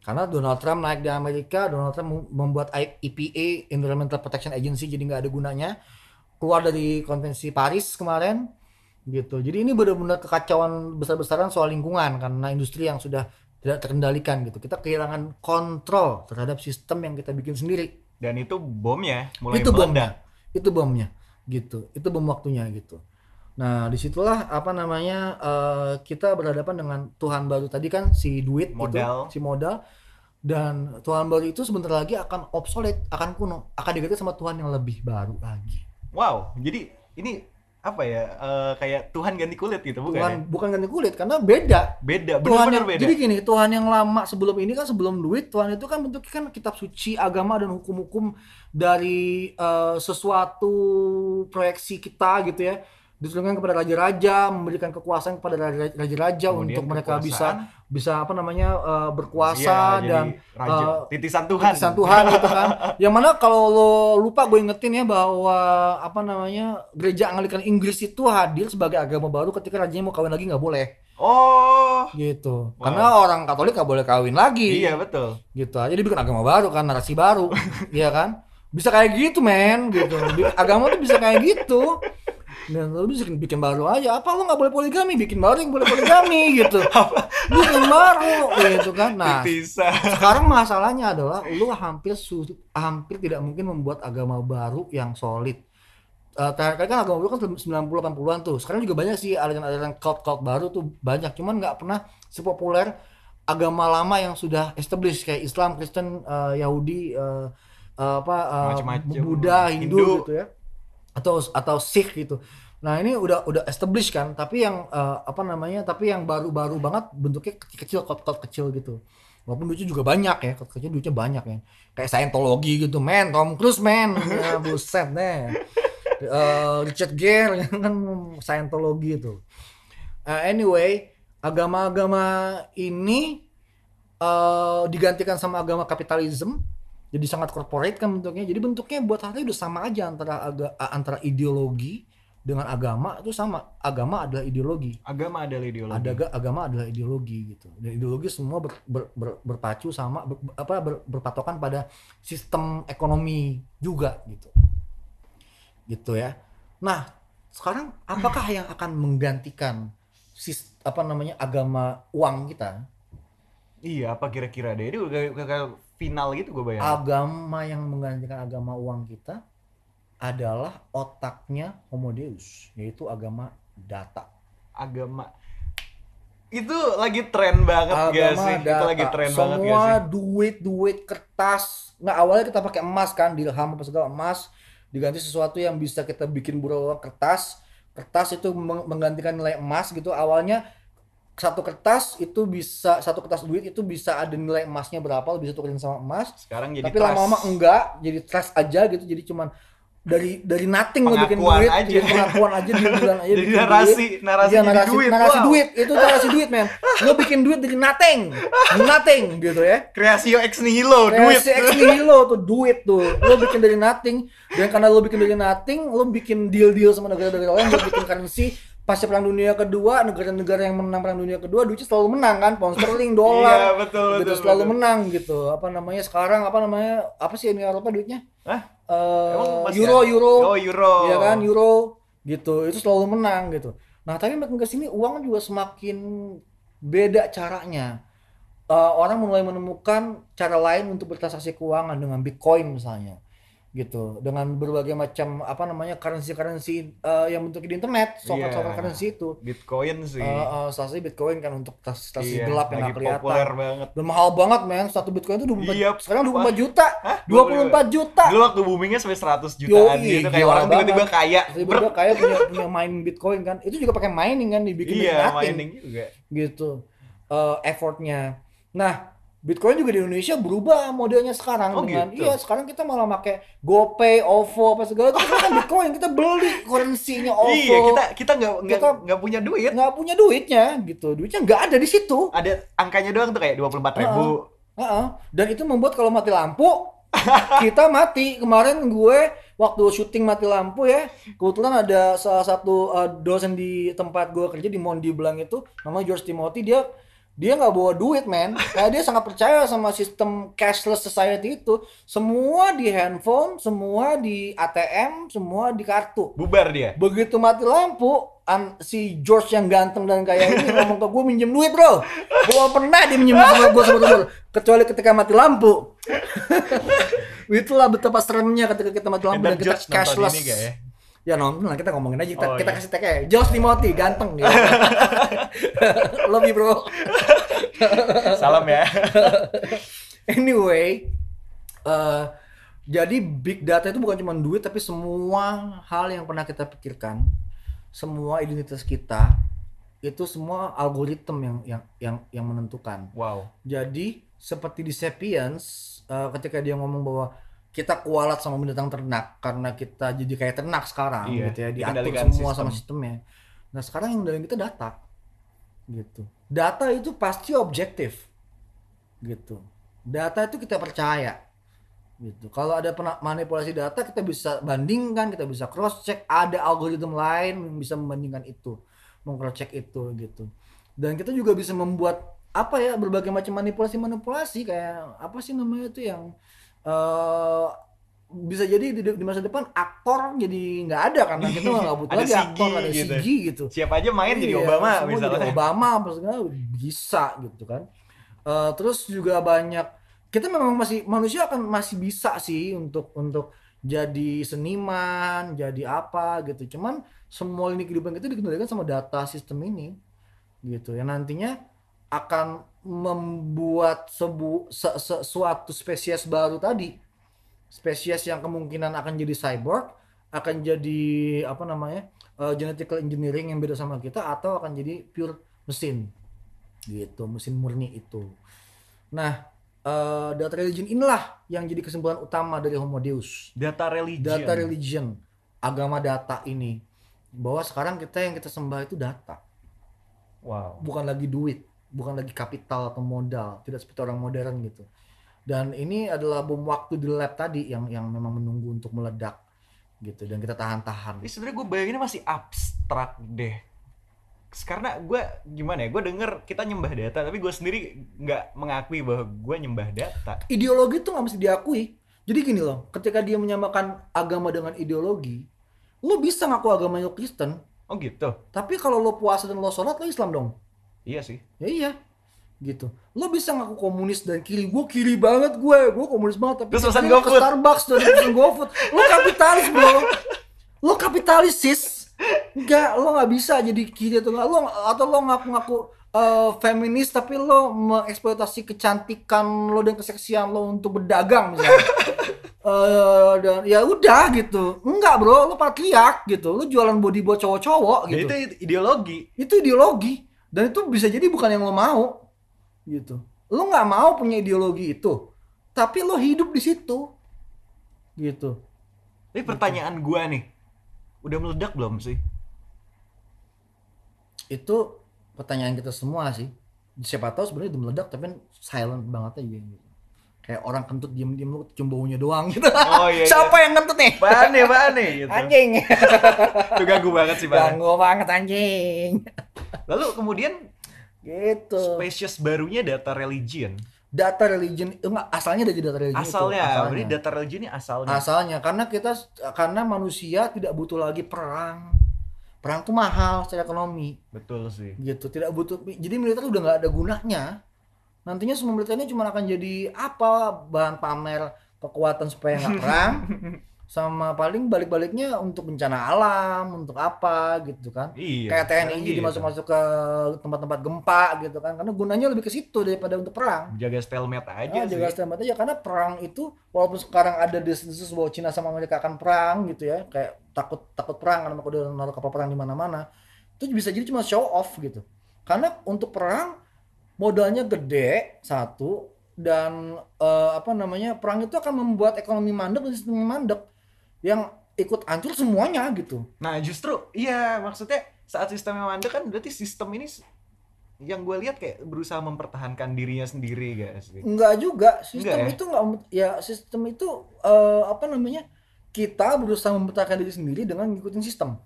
karena Donald Trump naik di Amerika Donald Trump mem- membuat EPA Environmental Protection Agency jadi nggak ada gunanya keluar dari konvensi Paris kemarin gitu jadi ini benar-benar kekacauan besar-besaran soal lingkungan karena industri yang sudah tidak terkendalikan gitu kita kehilangan kontrol terhadap sistem yang kita bikin sendiri Dan itu bomnya mulai itu bomnya meledak. Itu bomnya gitu. Itu bom waktunya gitu. Nah di situlah apa namanya eh, kita berhadapan dengan Tuhan baru tadi kan si duit itu, Modal. si modal. Dan Tuhan baru itu sebentar lagi akan obsolete akan kuno. Akan diganti sama Tuhan yang lebih baru lagi. Wow, jadi ini apa ya? eh, kayak Tuhan ganti kulit gitu, bukan Tuhan ya? bukan ganti kulit karena beda Beda, Tuhan benar-benar yang, beda. jadi gini Tuhan yang lama sebelum ini kan sebelum duit Tuhan itu kan bentuknya kan kitab suci agama dan hukum-hukum dari eh, sesuatu proyeksi kita gitu ya diturunkan kepada raja-raja memberikan kekuasaan kepada raja- raja-raja untuk mereka bisa bisa apa namanya eh, berkuasa Iya, dan raja. eh, titisan Tuhan. titisan Tuhan gitu kan. Yang mana kalau lo lupa gue ingetin ya bahwa apa namanya gereja Anglikan Inggris itu hadir sebagai agama baru ketika rajanya mau kawin lagi nggak boleh Oh, gitu. Wow. Karena orang Katolik nggak boleh kawin lagi. iya betul. Gitu aja dia bikin agama baru kan narasi baru, *laughs* iya kan? Bisa kayak gitu men, gitu. Agama tuh bisa kayak gitu. Dan lo bisa bikin, bikin baru aja. Apa lo nggak boleh poligami? Bikin baru yang boleh poligami *laughs* gitu. Bikin baru gitu kan. Nah, Titisan. sekarang masalahnya adalah lu hampir su- hampir tidak mungkin membuat agama baru yang solid. Terakhir kan agama baru kan 90 80-an tuh. Sekarang juga banyak sih aliran-aliran cult-cult baru tuh banyak. Cuman nggak pernah sepopuler agama lama yang sudah established kayak Islam, Kristen, eh, Yahudi, eh, eh, apa eh, Macem-macem. Buddha, Hindu, Hindu. gitu ya. Atau atau Sikh gitu. Nah, ini udah udah established kan, tapi yang eh, apa namanya? Tapi yang baru-baru banget bentuknya kecil-kecil, cult-cult kecil gitu. Walaupun duitnya juga banyak ya, cult kecil duitnya banyak ya. Kayak Scientology gitu, men, Tom Cruise, men. *laughs* Ya, buset deh. Eh, Richard Gere *laughs* kan Scientology itu. Eh, anyway, agama-agama ini eh, digantikan sama agama kapitalisme jadi sangat corporate kan bentuknya. Jadi bentuknya buat hari udah sama aja antara aga, antara ideologi dengan agama itu sama. Agama adalah ideologi. Agama adalah ideologi. ada agama adalah ideologi gitu. Dan ideologi semua ber- ber- ber- berpacu sama ber- apa ber- berpatokan pada sistem ekonomi juga gitu. Gitu ya. Nah sekarang apakah yang akan menggantikan sis apa namanya agama uang kita? Iya, apa kira-kira deh? Ini final gitu gue bayangin. agama yang menggantikan agama uang kita adalah otaknya Homo Deus yaitu agama data. Agama. Itu lagi tren banget gak agama sih? Itu lagi tren semua banget gak sih? duit duit kertas. Nggak awalnya kita pakai emas kan dirham apa segala emas. Diganti sesuatu yang bisa kita bikin berulang kertas. Kertas itu meng- menggantikan nilai emas gitu. Awalnya satu kertas itu bisa satu kertas duit itu bisa ada nilai emasnya berapa lo bisa tukerin sama emas Sekarang jadi tapi lama-lama enggak jadi trust aja gitu jadi cuman dari dari nothing lo bikin duit aja. jadi pengakuan aja di bulan aja *laughs* Jadi narasi, duit. narasi Iya, jadi narasi, duit. narasi wow. duit itu narasi duit men lo bikin duit dari nothing nothing gitu ya Creatio ex nihilo, duit. Kreasi ex nihilo tuh duit tuh lo bikin dari nothing dan karena lo bikin dari nothing lo bikin deal deal sama negara-negara lain lo bikin currency pasca perang dunia kedua negara-negara yang menang perang dunia kedua duitnya selalu menang kan pound sterling Iya, dolar betul, gitu betul. selalu betul. menang gitu apa namanya sekarang apa namanya apa sih Uni Eropa duitnya Hah? Masih euro ada? euro Oh, euro. ya kan euro gitu itu selalu menang gitu nah tapi makin ke sini uang juga semakin beda caranya Eh, orang mulai menemukan cara lain untuk bertransaksi keuangan dengan bitcoin misalnya gitu. Dengan berbagai macam apa namanya currency currency yang bentuk di internet software software Iya. currency itu. Bitcoin sih. Eh, eh, salah satunya bitcoin kan untuk transaksi Iya, gelap yang nggak kelihatan. populer banget. dan mahal banget men. Satu bitcoin itu 24 Iya, sekarang 24 juta. Hah? 24 juta. Dulu waktu boomingnya sampai 100 jutaan Yoi, gitu kayak orang tiba-tiba kaya. tiba-tiba kayak punya punya mining bitcoin kan. Itu juga pakai mining kan dibikin Iya, mining juga. gitu. Eh, effortnya. Nah bitcoin juga di Indonesia berubah modelnya sekarang Oh, dengan gitu. iya sekarang kita malah pakai GoPay, OVO apa segala itu kan bitcoin kita beli currency-nya OVO Iya, kita kita nggak nggak punya duit. nggak punya duitnya gitu duitnya nggak ada di situ Ada angkanya doang tuh kayak 24 ribu. Heeh. dan itu membuat kalau mati lampu *laughs* kita mati kemarin gue waktu syuting mati lampu ya kebetulan ada salah satu uh, dosen di tempat gue kerja di Mondi Blanc itu namanya George Timothy dia dia nggak bawa duit men. Kayak dia sangat percaya sama sistem cashless society itu. Semua di handphone semua di ATM semua di kartu. Bubar dia. begitu mati lampu an- si George yang ganteng dan kaya ini ngomong ke gue minjem duit bro. Gue pernah dia minjem sama gue sama gue kecuali ketika mati lampu. *laughs* Itulah betapa seremnya ketika kita mati lampu Dan dan kita George cashless. ini gak ya? ya nonton lah kita ngomongin aja. Kita, Oh, kita iya. kasih tag aja. George Timothy ganteng gitu. *laughs* love you bro Salam ya. *laughs* anyway eh jadi big data itu bukan cuma duit tapi semua hal yang pernah kita pikirkan semua identitas kita itu semua algoritma yang yang yang yang menentukan Wow. jadi seperti di Sapiens eh, ketika dia ngomong bahwa kita kualat sama binatang ternak karena kita jadi kayak ternak sekarang Iya, gitu ya diatur semua sistem. sama sistemnya nah sekarang yang dari kita data gitu. Data itu pasti objektif. Gitu. Data itu kita percaya. Gitu. Kalau ada manipulasi data kita bisa bandingkan kita bisa cross check ada algoritma lain yang bisa membandingkan itu mengcross check itu gitu. Dan kita juga bisa membuat apa ya berbagai macam manipulasi manipulasi kayak apa sih namanya itu yang eh bisa jadi di, di masa depan aktor jadi nggak ada karena kita nggak *laughs* butuh lagi CG aktor ada gitu. CG gitu Siapa aja main jadi Iya, Obama semua misalnya. jadi Obama apa segala bisa gitu kan Eh, terus juga banyak kita memang masih manusia akan masih bisa sih untuk untuk jadi seniman jadi apa gitu cuman semua lini kehidupan kita dikendalikan sama data sistem ini gitu yang nantinya akan membuat sebu se- se- suatu spesies baru tadi spesies yang kemungkinan akan jadi cyborg akan jadi apa namanya eh, genetical engineering yang beda sama kita atau akan jadi pure mesin gitu mesin murni itu nah eh, data religion inilah yang jadi kesimpulan utama dari Homo Deus Data religion. data religion agama data ini bahwa sekarang kita yang kita sembah itu data Wow. bukan lagi duit, bukan lagi kapital atau modal, tidak seperti orang modern gitu. Dan ini adalah bom waktu di lab tadi yang yang memang menunggu untuk meledak. gitu dan kita tahan-tahan Ini sebenarnya gue bayanginnya masih abstrak deh. Karena gue gimana ya, gue denger kita nyembah data, tapi gue sendiri nggak mengakui bahwa gue nyembah data. ideologi itu nggak mesti diakui jadi gini loh ketika dia menyamakan agama dengan ideologi lo bisa ngaku agama lo Kristen Oh gitu? tapi kalau lo puasa dan lo sholat lo Islam dong Iya sih. ya iya gitu. Lo bisa ngaku komunis dan kiri. Gue kiri banget gue. Gue komunis banget tapi Terus pesan lo ke. Starbucks dan pesan GoFood. Lo kapitalis bro. Lo kapitalis sis. Enggak lo nggak bisa jadi kiri atau enggak lo atau lo ngaku-ngaku eh, feminis tapi lo mengeksploitasi kecantikan lo dan keseksian lo untuk berdagang misalnya. *laughs* Eh, dan ya udah gitu. Enggak bro. Lo patriark gitu. Lo jualan body buat cowok-cowok Ya gitu itu ideologi. itu ideologi. Dan itu bisa jadi bukan yang lo mau gitu lo nggak mau punya ideologi itu tapi lo hidup di situ gitu Tapi pertanyaan gue nih, udah meledak belum sih? itu pertanyaan kita semua sih siapa tahu sebenarnya udah meledak tapi silent banget aja gitu kayak orang kentut diem diem lo cium baunya doang gitu Oh iya. *laughs* siapa yang kentut nih Apaan nih, nih? Gitu. anjing *laughs* Itu ganggu banget sih, Pak. ganggu banget anjing Lalu kemudian gitu spesies barunya data religion. data religion enggak asalnya dari data religion itu, Asalnya, asalnya. berarti data religion ini asalnya. asalnya karena kita karena manusia tidak butuh lagi perang perang tuh mahal secara ekonomi Betul sih. gitu tidak butuh jadi militer udah nggak ada gunanya nantinya semua militer ini cuma akan jadi apa bahan pamer kekuatan supaya nggak perang *laughs* sama paling balik-baliknya untuk bencana alam untuk apa gitu kan. Iya. kayak TNI jadi gitu. masuk-masuk ke tempat-tempat gempa gitu kan. Karena gunanya lebih ke situ daripada untuk perang. Jaga stalemate aja Ah, sih. jaga stalemate aja. Karena perang itu walaupun sekarang ada desis bahwa Cina sama Amerika akan perang gitu ya. Kayak takut takut perang karena mereka udah naruh kapal perang di mana-mana. Itu bisa jadi cuma show off gitu. Karena untuk perang modalnya gede satu. Dan eh, apa namanya perang itu akan membuat ekonomi mandek dan sistem mandek yang ikut hancur semuanya gitu Nah justru iya maksudnya saat sistemnya mandek kan berarti sistem ini yang gue lihat kayak berusaha mempertahankan dirinya sendiri guys. Enggak juga sistem Enggak ya? itu enggak ya sistem itu eh, apa namanya kita berusaha mempertahankan diri sendiri dengan ngikutin sistem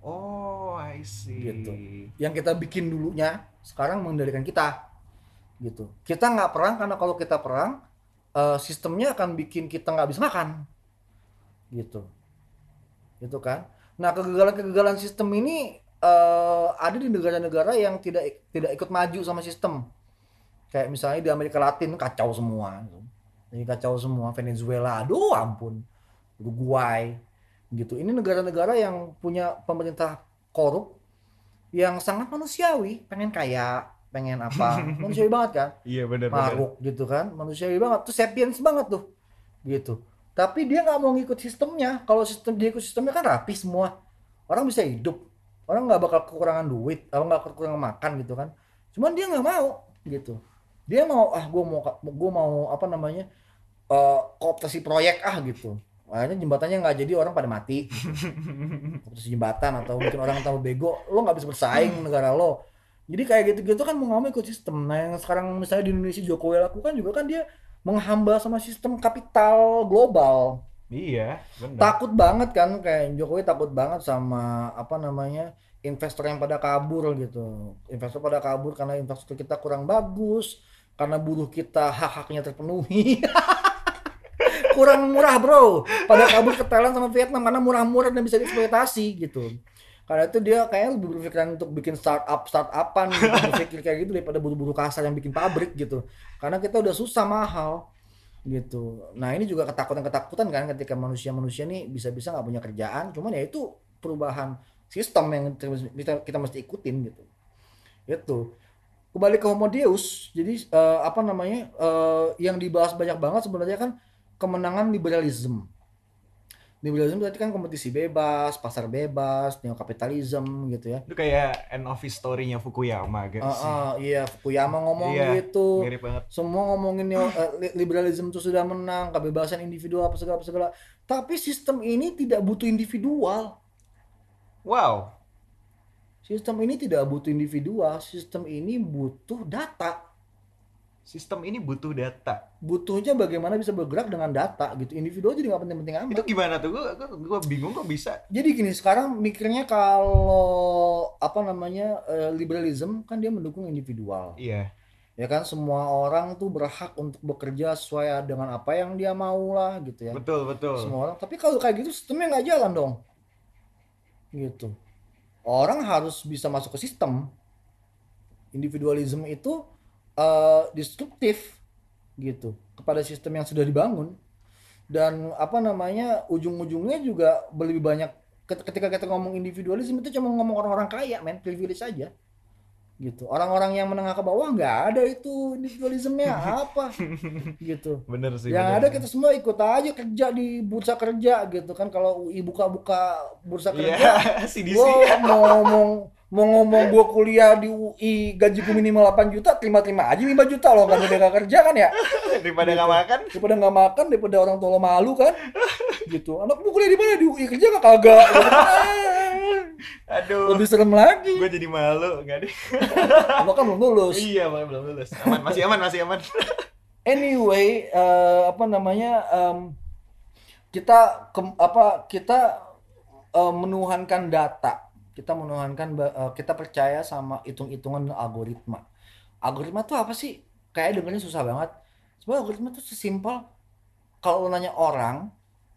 Oh I see. Gitu. yang kita bikin dulunya sekarang mengendalikan kita gitu kita nggak perang karena kalau kita perang eh, sistemnya akan bikin kita nggak bisa makan gitu. Gitu kan? Nah kegagalan-kegagalan sistem ini eh, ada di negara-negara yang tidak tidak ikut maju sama sistem. Kayak misalnya di Amerika Latin kacau semua. Gitu. Jadi kacau semua. Venezuela aduh ampun. Uruguay gitu. Ini negara-negara yang punya pemerintah korup yang sangat manusiawi. Pengen kaya pengen apa. *laughs* Manusiawi banget kan? Iya benar-benar. maruk gitu kan? Manusiawi banget. Tuh sapiens banget tuh. Gitu tapi dia nggak mau ngikut sistemnya. Kalau sistem dia ikut sistemnya kan rapi semua. Orang bisa hidup. Orang nggak bakal kekurangan duit orang nggak kekurangan makan gitu kan. Cuman dia nggak mau gitu. Dia mau ah gue mau gue mau apa namanya eh kooptasi proyek ah gitu. Akhirnya jembatannya nggak jadi orang pada mati. *laughs* Kooptasi jembatan atau mungkin orang tambah bego lo nggak bisa bersaing *laughs* negara lo. Jadi kayak gitu-gitu kan mau mau ikut sistem. Nah yang sekarang misalnya di Indonesia Jokowi lakukan juga kan dia menghamba sama sistem kapital global. Iya benar. takut banget kan kayak Jokowi takut banget sama apa namanya investor yang pada kabur gitu. Investor pada kabur karena infrastruktur kita kurang bagus karena buruh kita hak-haknya terpenuhi. *laughs* Kurang murah bro. Pada kabur ke Thailand sama Vietnam karena murah-murah dan bisa dieksploitasi gitu karena itu dia kayaknya lebih berpikiran untuk bikin startup startupan gitu, *laughs* berpikir kayak gitu daripada buru-buru kasar yang bikin pabrik gitu. Karena kita udah susah mahal gitu. Nah ini juga ketakutan-ketakutan kan ketika manusia-manusia nih bisa-bisa nggak punya kerjaan. Cuman ya itu perubahan sistem yang kita kita mesti ikutin gitu. Itu. Kembali ke Homo Deus jadi eh, apa namanya eh, yang dibahas banyak banget sebenarnya kan kemenangan liberalisme liberalisme berarti kan kompetisi bebas pasar bebas neokapitalisme gitu ya Itu kayak end of history-nya Fukuyama guys. Ah, ah, iya Fukuyama ngomong Iya, gitu Mirip banget. semua ngomongin neo, eh, li- liberalisme itu sudah menang kebebasan individual apa segala apa segala tapi sistem ini tidak butuh individual Wow. sistem ini tidak butuh individual sistem ini butuh data sistem ini butuh data. butuhnya bagaimana bisa bergerak dengan data gitu individu jadi nggak penting-penting amat Itu gimana tuh? Gua, gua, gua bingung kok bisa. jadi gini sekarang mikirnya kalau apa namanya eh, liberalism kan dia mendukung individual Iya. ya kan semua orang tuh berhak untuk bekerja sesuai dengan apa yang dia mau lah gitu ya Betul, betul. semua orang tapi kalau kayak gitu sistemnya nggak jalan dong gitu orang harus bisa masuk ke sistem individualisme itu eh, destruktif gitu kepada sistem yang sudah dibangun dan apa namanya ujung-ujungnya juga lebih banyak ket- ketika kita ngomong individualisme itu cuma ngomong orang-orang kaya men privilege aja gitu orang-orang yang menengah ke bawah nggak ada itu individualismenya *laughs* apa gitu Bener sih. yang bener ada kita semua ikut aja kerja di bursa kerja gitu kan kalau UI buka-buka bursa Iya, kerja *laughs* CDC. gua mau ngomong mau ngomong gua kuliah di UI gajiku minimal 8 juta terima-terima aja 5 juta loh kan udah gak kerja kan ya Daripada Gitu. nggak makan. daripada nggak makan daripada orang tua lo malu kan gitu anak lu kuliah di mana di UI kerja gak kagak Gitu. *laughs* Aduh. lebih serem lagi Gue jadi malu, nggak deh. *laughs* lo kan belum lulus Iya, makanya belum lulus. Aman, masih aman, masih aman. *laughs* anyway eh, apa namanya em, kita ke- apa kita eh, menuhankan data kita menuhankan eh, kita percaya sama hitung-hitungan algoritma algoritma tuh apa sih kayak dengernya susah banget sebenarnya algoritma tuh sesimpel kalau nanya orang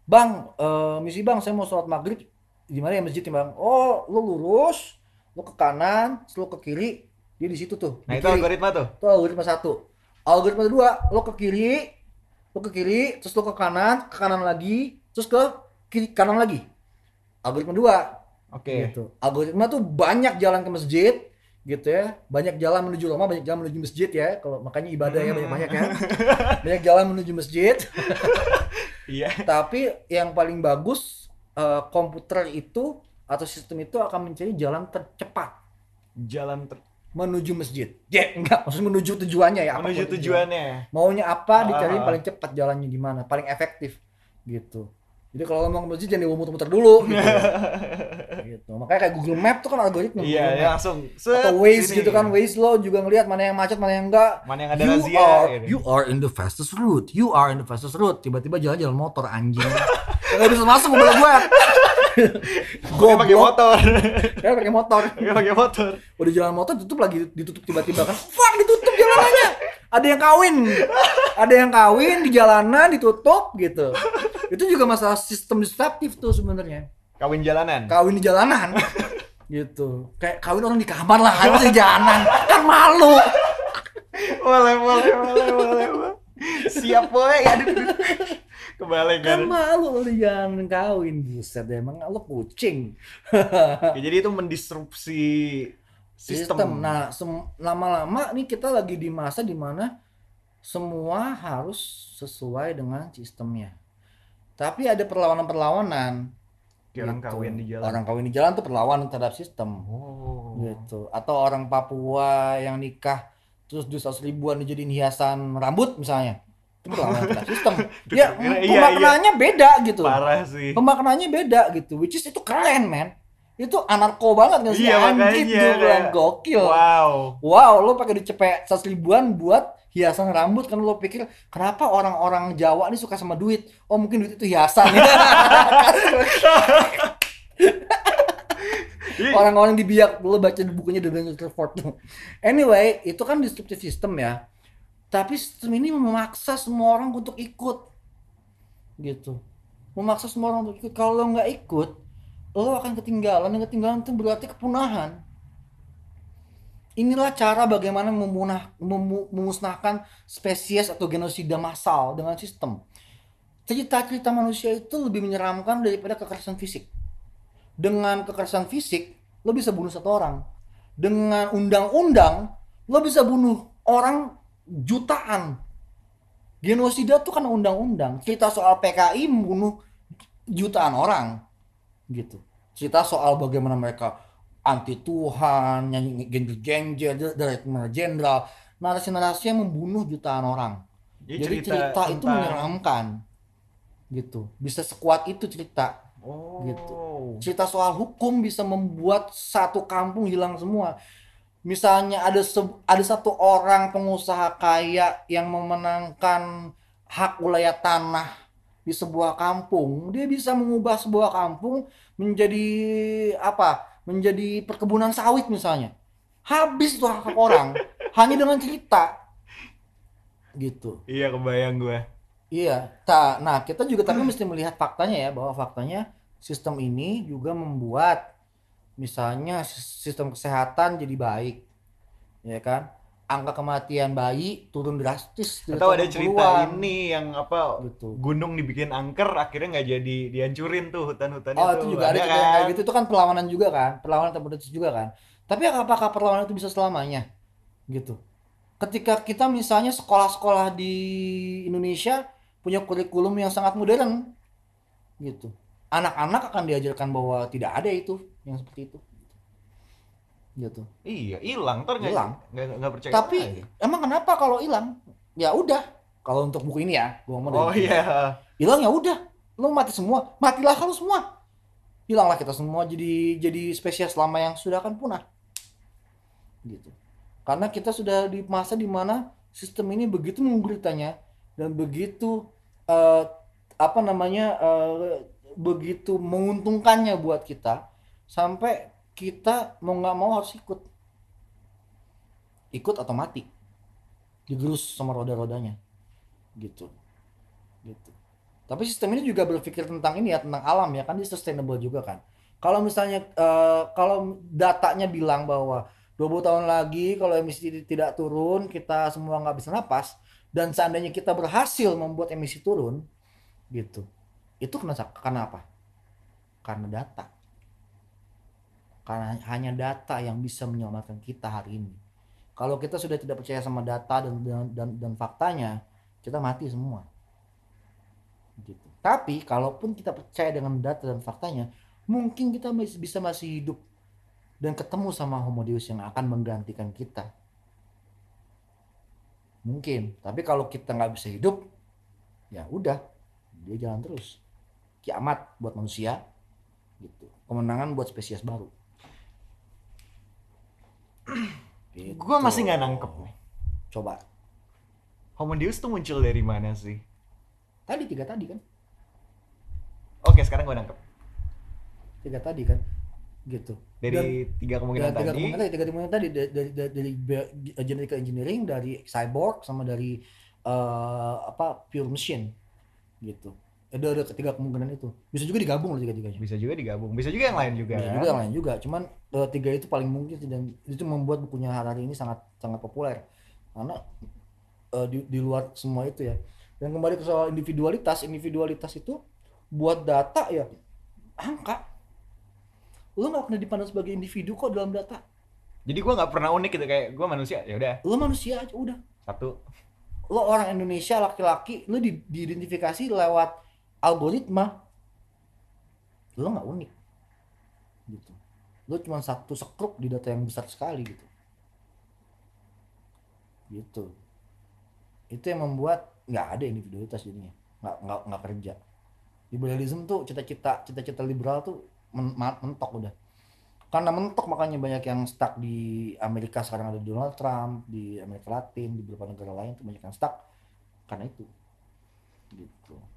bang eh, misi bang saya mau sholat maghrib di mana ya masjid bang oh lo lurus lo ke kanan terus lo ke kiri dia di situ tuh Nah, itu kiri. algoritma tuh. Itu algoritma satu. Algoritma kedua, lo ke kiri, lo ke kiri, terus lo ke kanan, ke kanan lagi, terus ke kiri kanan lagi. Algoritma dua, Oke. gitu. Algoritma tuh banyak jalan ke masjid, gitu ya. Banyak jalan menuju rumah, banyak jalan menuju masjid ya. Kalau makanya ibadah ya banyak-banyak ya. *laughs* Banyak jalan menuju masjid. *laughs* Iya. Tapi yang paling bagus eh, komputer itu atau sistem itu akan mencari jalan tercepat Jalan ter- menuju masjid. Ya, enggak, maksud menuju tujuannya ya. menuju tujuan. tujuannya. maunya apa dicari Ah. paling cepat jalannya gimana paling efektif gitu jadi kalau ke masjid jangan muter-muter dulu gitu, *laughs* gitu. makanya kayak Google Map tuh kan algoritma Iya, ya langsung. atau set, Waze sini. gitu kan Waze lo juga ngelihat mana yang macet mana yang enggak Mana yang ada you razia are gitu. you are in the fastest route you are in the fastest route tiba-tiba jalan jalan motor anjing nggak bisa masuk mobil gue *laughs* Pokoknya pakai motor. kayak pakai motor Pokoknya pakai motor. udah jalan motor tutup lagi ditutup tiba-tiba kan fuck ditutup jalanannya ada yang kawin ada yang kawin di jalanan ditutup gitu itu juga masalah sistem disruptif tuh sebenarnya Kawin jalanan. kawin di jalanan gitu kayak kawin orang di kamar lah kan di jalanan kan malu boleh, boleh, boleh, boleh, boleh. Siap boy. Aduh. Kebalik kan kan. malu di jalanan kawin buset emang lo kucing Ya, jadi itu mendisrupsi sistem. sistem. Nah, lama-lama nih kita lagi di masa di mana semua harus sesuai dengan sistemnya. Tapi ada perlawanan-perlawanan. Kayak orang gitu. kawin di jalan. Orang kawin di jalan tuh perlawanan terhadap sistem. Oh. Gitu. Atau orang Papua yang nikah terus 100 ribuan dijadiin hiasan rambut misalnya. Itu perlawanan terhadap sistem. *laughs* ya, Iya, iya. pemaknaannya beda gitu. Parah sih. Pemaknaannya beda gitu. Which is itu keren, man. Itu anarko banget nggak sih? Iya, Anjing, gue bilang gokil. Wow. Wow, lo pakai duit cepet 100 ribuan buat hiasan rambut kan lo pikir kenapa orang-orang Jawa ini suka sama duit? Oh mungkin duit itu hiasan. *laughs* Ih, orang-orang di biak lo baca di bukunya The Daniel Clifford tuh. Anyway, itu kan disruptive system ya. Tapi sistem ini memaksa semua orang untuk ikut. Gitu. Memaksa semua orang untuk ikut. Kalau lo nggak ikut, lo akan ketinggalan. Yang ketinggalan itu berarti kepunahan. Inilah cara bagaimana memunah, memu- memusnahkan spesies atau genosida massal dengan sistem. Cerita-cerita manusia itu lebih menyeramkan daripada kekerasan fisik. Dengan kekerasan fisik lo bisa bunuh satu orang. Dengan undang-undang lo bisa bunuh orang jutaan. Genosida tuh kan undang-undang. Cerita soal PKI membunuh jutaan orang gitu. Cerita soal bagaimana mereka anti Tuhan nyanyi gengger-gengger dari jenderal narasi-narasi yang membunuh jutaan orang jadi, cerita, itu tentang- menyeramkan gitu bisa sekuat itu cerita Oh. Gitu. cerita soal hukum bisa membuat satu kampung hilang semua misalnya ada se- ada satu orang pengusaha kaya yang memenangkan hak wilayah tanah di sebuah kampung, dia bisa mengubah sebuah kampung menjadi apa? Menjadi perkebunan sawit misalnya. Habis tuh hak orang hanya dengan cerita. Gitu. Iya kebayang gue. Iya, ta- nah kita juga tapi mesti melihat faktanya ya bahwa faktanya sistem ini juga membuat misalnya sis- sistem kesehatan jadi baik, ya kan? Angka kematian bayi turun drastis Atau ada cerita 60-an. ini yang apa Gitu. gunung dibikin angker akhirnya nggak jadi dihancurin tuh hutan-hutan Oh itu. itu juga ada, cerita yang kayak gitu itu kan perlawanan juga kan, perlawanan terputus juga kan. Tapi apakah perlawanan itu bisa selamanya? Gitu. Ketika kita misalnya sekolah-sekolah di Indonesia punya kurikulum yang sangat modern, gitu. Anak-anak akan diajarkan bahwa tidak ada itu yang seperti itu. Gitu. Iya, hilang ntar nggak Hilang. nggak percaya. Tapi lagi. emang kenapa kalau hilang? Ya udah. Kalau untuk buku ini ya, gua ngomong Oh iya. hilang ya udah lu mati semua matilah kalau semua hilanglah kita semua jadi jadi spesies lama yang sudah akan punah gitu karena kita sudah di masa di mana sistem ini begitu mengguritanya dan begitu eh, apa namanya eh, begitu menguntungkannya buat kita sampai kita mau nggak mau harus ikut. Ikut atau mati. Digerus sama roda-rodanya. Gitu. Gitu. Tapi sistem ini juga berpikir tentang ini ya tentang alam ya kan dia sustainable juga kan. Kalau misalnya eh, kalau datanya bilang bahwa 20 tahun lagi kalau emisi tidak turun kita semua nggak bisa napas dan seandainya kita berhasil membuat emisi turun gitu. Itu karena karena apa? Karena data karena hanya data yang bisa menyelamatkan kita hari ini kalau kita sudah tidak percaya sama data dan dan dan, dan faktanya kita mati semua gitu. Tapi kalaupun kita percaya dengan data dan faktanya, mungkin kita bisa masih hidup dan ketemu sama Homo Deus yang akan menggantikan kita. Mungkin, tapi kalau kita nggak bisa hidup, ya udah, dia jalan terus. Kiamat buat manusia, gitu. Kemenangan buat spesies baru. Gitu. Gua masih nggak nangkep nih. Coba, Homo Deus tuh muncul dari mana sih? tadi tiga tadi kan, Oke, sekarang gua nangkep. tiga tadi kan, gitu. Dari tiga kemungkinan Ya, tiga tadi. kemungkinan tiga kemungkinan tadi dari dari, dari, dari genetic engineering, dari cyborg sama dari eh, apa pure machine gitu. Ada ada ketiga kemungkinan itu. Bisa juga digabung loh tiga-tiganya. Bisa juga digabung, bisa juga yang lain juga. Bisa juga yang lain juga. Cuman eh, tiga itu paling mungkin dan itu membuat bukunya Harari ini sangat sangat populer karena eh, di, di luar semua itu ya. Dan kembali ke soal individualitas, individualitas itu buat data ya angka. Lo nggak pernah dipandang sebagai individu kok dalam data. Jadi gua nggak pernah unik gitu kayak gua manusia, ya udah Lo manusia aja udah. satu. Lo orang Indonesia laki-laki, lo di- diidentifikasi lewat algoritma. Lo nggak unik. Gitu. Lo cuma satu sekrup di data yang besar sekali gitu. Gitu. Itu yang membuat nggak ada individualitas jadinya. Nggak nggak nggak kerja. Liberalisme tuh cita-cita cita-cita liberal tuh mentok udah. Karena mentok makanya banyak yang stuck di Amerika sekarang ada Donald Trump, di Amerika Latin, di beberapa negara lain tuh banyak yang stuck karena itu. Gitu.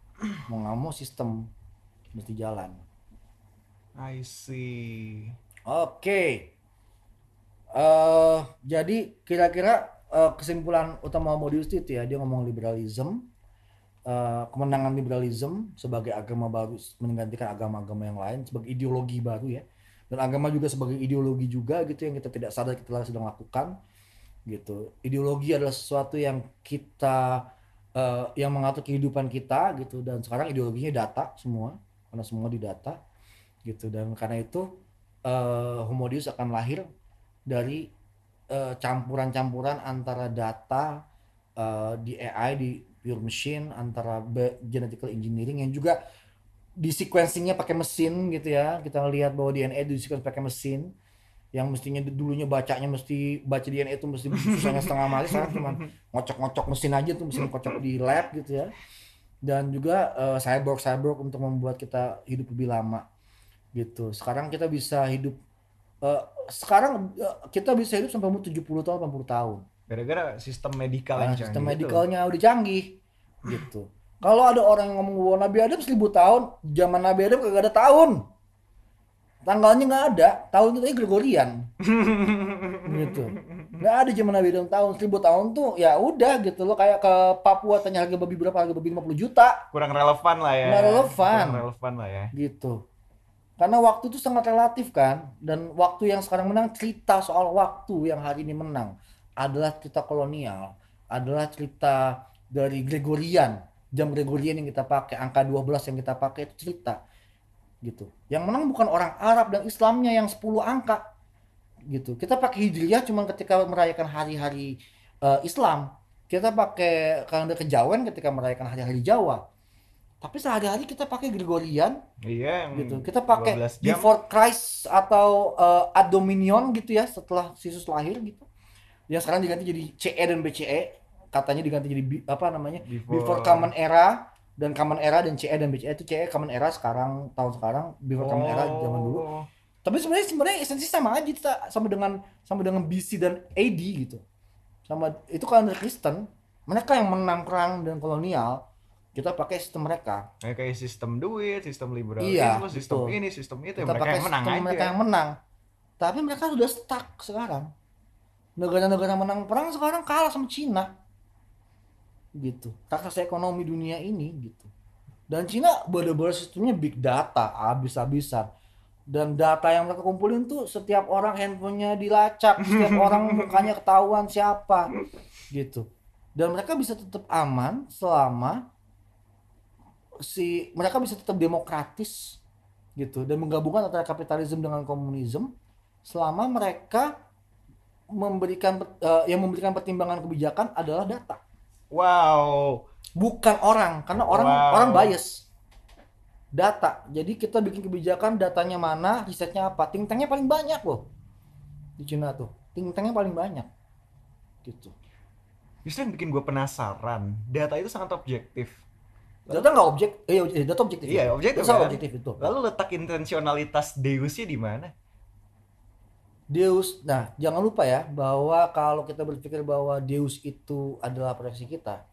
Mau nggak mau sistem mesti jalan. I see. Oke. eh jadi kira-kira eh, kesimpulan utama Modius itu ya dia ngomong liberalism, eh, kemenangan liberalism sebagai agama baru menggantikan agama-agama yang lain sebagai ideologi baru ya. Dan agama juga sebagai ideologi juga gitu yang kita tidak sadar kita sedang lakukan gitu. Ideologi adalah sesuatu yang kita eh, yang mengatur kehidupan kita gitu. Dan sekarang ideologinya data semua karena semua di data gitu. Dan karena itu eh Homo Deus akan lahir dari eh, campuran-campuran antara data eh, di AI di pure machine antara genetical engineering yang juga di sequencingnya pakai mesin gitu ya. Kita lihat bahwa DNA di sequence pakai mesin yang mestinya dulunya bacanya mesti baca DNA itu mesti susahnya setengah mati sekarang cuma ngocok-ngocok mesin aja tuh mesin kocok di lab gitu ya. Dan juga eh, cyborg cyborg untuk membuat kita hidup lebih lama gitu. Sekarang kita bisa hidup Eh, sekarang eh, kita bisa hidup sampai umur 70 tahun 80 tahun. Gara-gara sistem medikal Nah, yang sistem canggih itu. medikalnya udah canggih gitu. Kalau ada orang yang ngomong bahwa Nabi Adam 1000 tahun zaman Nabi Adam kagak ada tahun tanggalnya nggak ada. Tahun itu Gregorian. *laughs* Gitu. Nggak ada zaman Nabi Adam. Tahun 1000 tahun tuh ya udah gitu loh. Kayak ke Papua tanya harga babi berapa? Harga babi 50 juta. Kurang relevan lah ya. Nggak relevan. Kurang relevan lah ya. gitu. Karena waktu itu sangat relatif kan. Dan waktu yang sekarang menang cerita soal waktu yang hari ini menang adalah cerita kolonial. Adalah cerita dari Gregorian. Jam Gregorian yang kita pakai angka 12 yang kita pakai itu cerita gitu yang menang bukan orang Arab dan Islamnya yang 10 angka gitu kita pakai hijriyah cuma ketika merayakan hari-hari eh, Islam kita pakai kalender kejawen ketika merayakan hari-hari Jawa tapi sehari-hari kita pakai Gregorian Iya yang gitu. Kita pakai 12 jam. before Christ atau uh, ad dominion gitu ya setelah Yesus lahir gitu. Yang sekarang diganti jadi CE dan BCE, katanya diganti jadi apa namanya? Before- Before, Common Era dan Common Era dan CE dan BCE itu CE Common Era sekarang tahun sekarang, before Common Era zaman dulu. Oh. Tapi sebenarnya sebenarnya esensi sama aja kita sama dengan sama dengan BC dan AD gitu. Sama itu kalender Kristen, mereka yang menang perang dan kolonial, kita pakai sistem mereka. Kayak kayak sistem duit, sistem liberal, Iya, sistem betul. ini, sistem itu, kita mereka pakai yang menang sistem aja. mereka yang menang tapi mereka sudah stuck sekarang negara-negara menang perang sekarang kalah sama Cina gitu. Raksasa ekonomi dunia ini gitu. Dan Cina bener-bener sistemnya big data habis-habisan. Dan data yang mereka kumpulin tuh setiap orang handphonenya dilacak setiap *laughs* orang mukanya ketahuan siapa gitu. Dan mereka bisa tetap aman selama si mereka bisa tetap demokratis gitu. Dan menggabungkan antara kapitalisme dengan komunisme selama mereka memberikan eh, yang memberikan pertimbangan kebijakan adalah data Wow. bukan orang karena orang Wow. orang bias data jadi kita bikin kebijakan datanya mana risetnya apa think tanknya paling banyak loh di Cina tuh think tanknya paling banyak gitu Justru yang bikin gue penasaran, data itu sangat objektif. data nggak objek eh eh, data objektif Iya, ya? objektif Data kan? objektif itu Lalu letak intensionalitas Deusnya di mana? Deus, nah jangan lupa ya bahwa kalau kita berpikir bahwa Deus itu adalah proyeksi kita,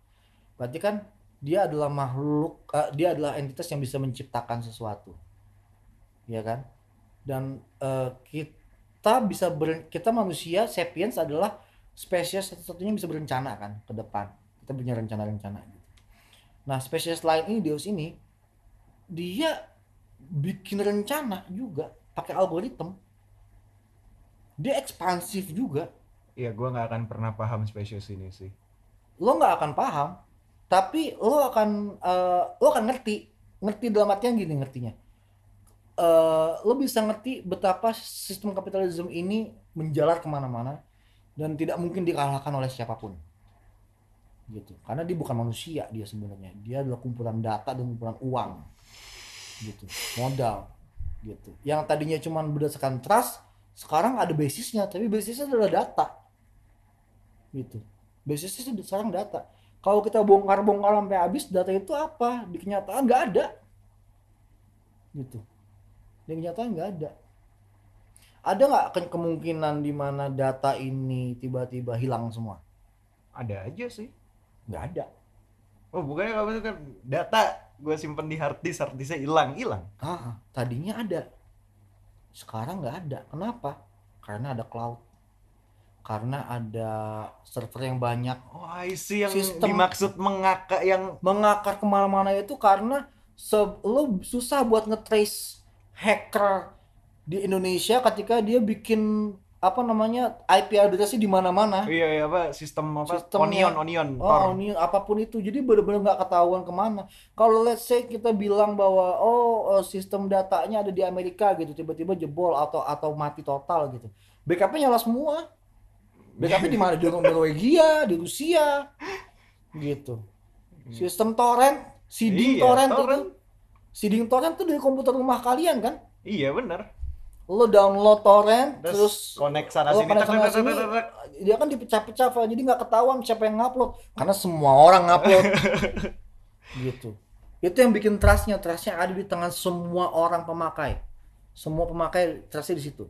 berarti kan dia adalah makhluk, eh, dia adalah entitas yang bisa menciptakan sesuatu, ya kan? Dan eh, kita bisa ber, kita manusia sapiens adalah spesies satu-satunya bisa berencana kan ke depan. Kita punya rencana-rencana gitu. Nah spesies lain ini Deus ini dia bikin rencana juga pakai algoritma dia ekspansif juga. Iya, gue nggak akan pernah paham spesies ini sih. lo nggak akan paham tapi lo akan eh, lo akan ngerti. Ngerti dalam artian gini ngertinya. Eh, lo bisa ngerti betapa sistem kapitalisme ini menjalar ke mana-mana dan tidak mungkin dikalahkan oleh siapa pun. Gitu. Karena dia bukan manusia dia sebenarnya. Dia adalah kumpulan data dan kumpulan uang. Gitu. Modal. Gitu. Yang tadinya cuma berdasarkan trust sekarang ada basisnya tapi basisnya adalah data. Gitu. Basisnya sekarang data. Kalau kita bongkar-bongkar sampai habis data itu apa? Di kenyataan nggak ada. Gitu. Di kenyataan nggak ada. Ada nggak ke- kemungkinan di mana data ini tiba-tiba hilang semua? Ada aja sih. nggak ada. Oh, bukannya kamu kan? Data gue simpen di hard disk, hard disknya hilang, hilang. ah. Tadinya ada sekarang nggak ada. Kenapa? Karena ada cloud. Karena ada server yang banyak. Oh, I see yang Sistem- dimaksud mengakak yang mengakar ke mana-mana itu karena se- lo susah buat ngetrace hacker di Indonesia ketika dia bikin apa namanya IP addressnya di mana-mana. iya, iya apa sistem apa Sistemnya. onion onion Oh, Tor. ini apa pun itu, jadi benar-benar nggak ketahuan ke mana. Kalau let's say kita bilang bahwa oh eh, sistem datanya ada di Amerika gitu, tiba-tiba jebol atau atau mati total gitu. Backupnya nyala semua. Backupnya di mana? Di Norwegia, di Rusia, gitu. Sistem torrent, seeding Iya, torrent, torrent. itu, seeding torrent tuh dari komputer rumah kalian kan? Iya bener. Lo download torrent, Terus, terus connect sana lo sini. connect sana sini, dia kan dipecah-pecah Val. jadi nggak ketahuan siapa yang ngupload karena semua orang ngupload *laughs* gitu itu yang bikin trustnya trustnya ada di tangan semua orang pemakai semua pemakai trustnya di situ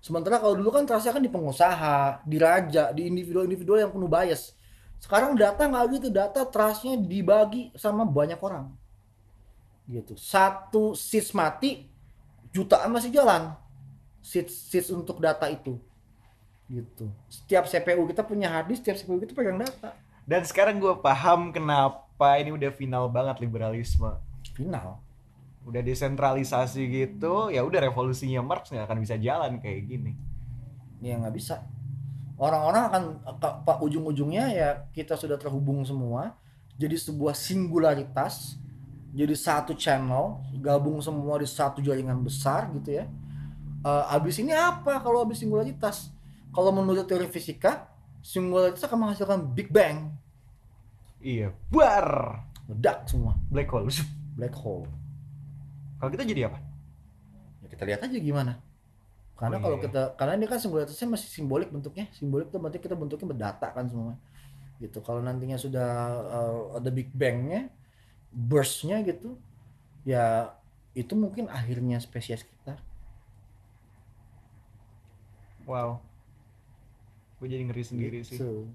Sementara kalau dulu kan trustnya kan di pengusaha, di raja, di individu-individu yang penuh bias. Sekarang data nggak gitu, data trustnya dibagi sama banyak orang. Gitu. Satu seats mati, jutaan masih jalan. Seats, seats untuk data itu. Gitu. Setiap CPU kita punya hard disk, setiap CPU kita pegang data. Dan sekarang gue paham kenapa ini udah final banget liberalisme. Final. Udah desentralisasi gitu, ya udah revolusinya Marx nggak akan bisa jalan kayak gini. Ya nggak bisa. Orang-orang akan pak ujung-ujungnya ya kita sudah terhubung semua jadi sebuah singularitas jadi satu channel gabung semua di satu jaringan besar gitu ya Eh, abis ini apa? Kalau abis singularitas kalau menurut teori fisika singularitas akan menghasilkan big bang. Iya, bar. Ledak semua. Black hole. Black hole. Kalau kita jadi apa? ya kita lihat aja gimana. Karena Oh, kalau iya. kita karena ini kan singularitasnya masih simbolik bentuknya. Simbolik itu berarti kita bentuknya berdata kan semua gitu. Kalau nantinya sudah uh, ada big bangnya burstnya gitu ya itu mungkin akhirnya spesies kita Wow. Gue jadi ngeri sendiri sih. Gitu.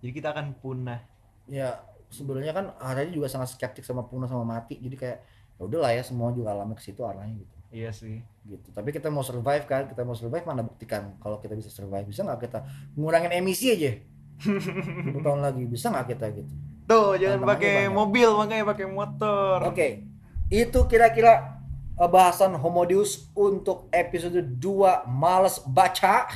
Jadi kita akan punah. ya sebenarnya kan Harari juga sangat skeptik sama punah sama mati jadi kayak ya udahlah ya semua juga alami ke situ arahnya gitu Iya sih. gitu tapi kita mau survive kan kita mau survive mana buktikan kalau kita bisa survive bisa nggak kita ngurangin emisi aja *laughs* 10 tahun lagi bisa nggak kita gitu Tuh, jangan pakai mobil, makanya pakai motor. oke itu kira-kira bahasan Homodius untuk episode 2 males baca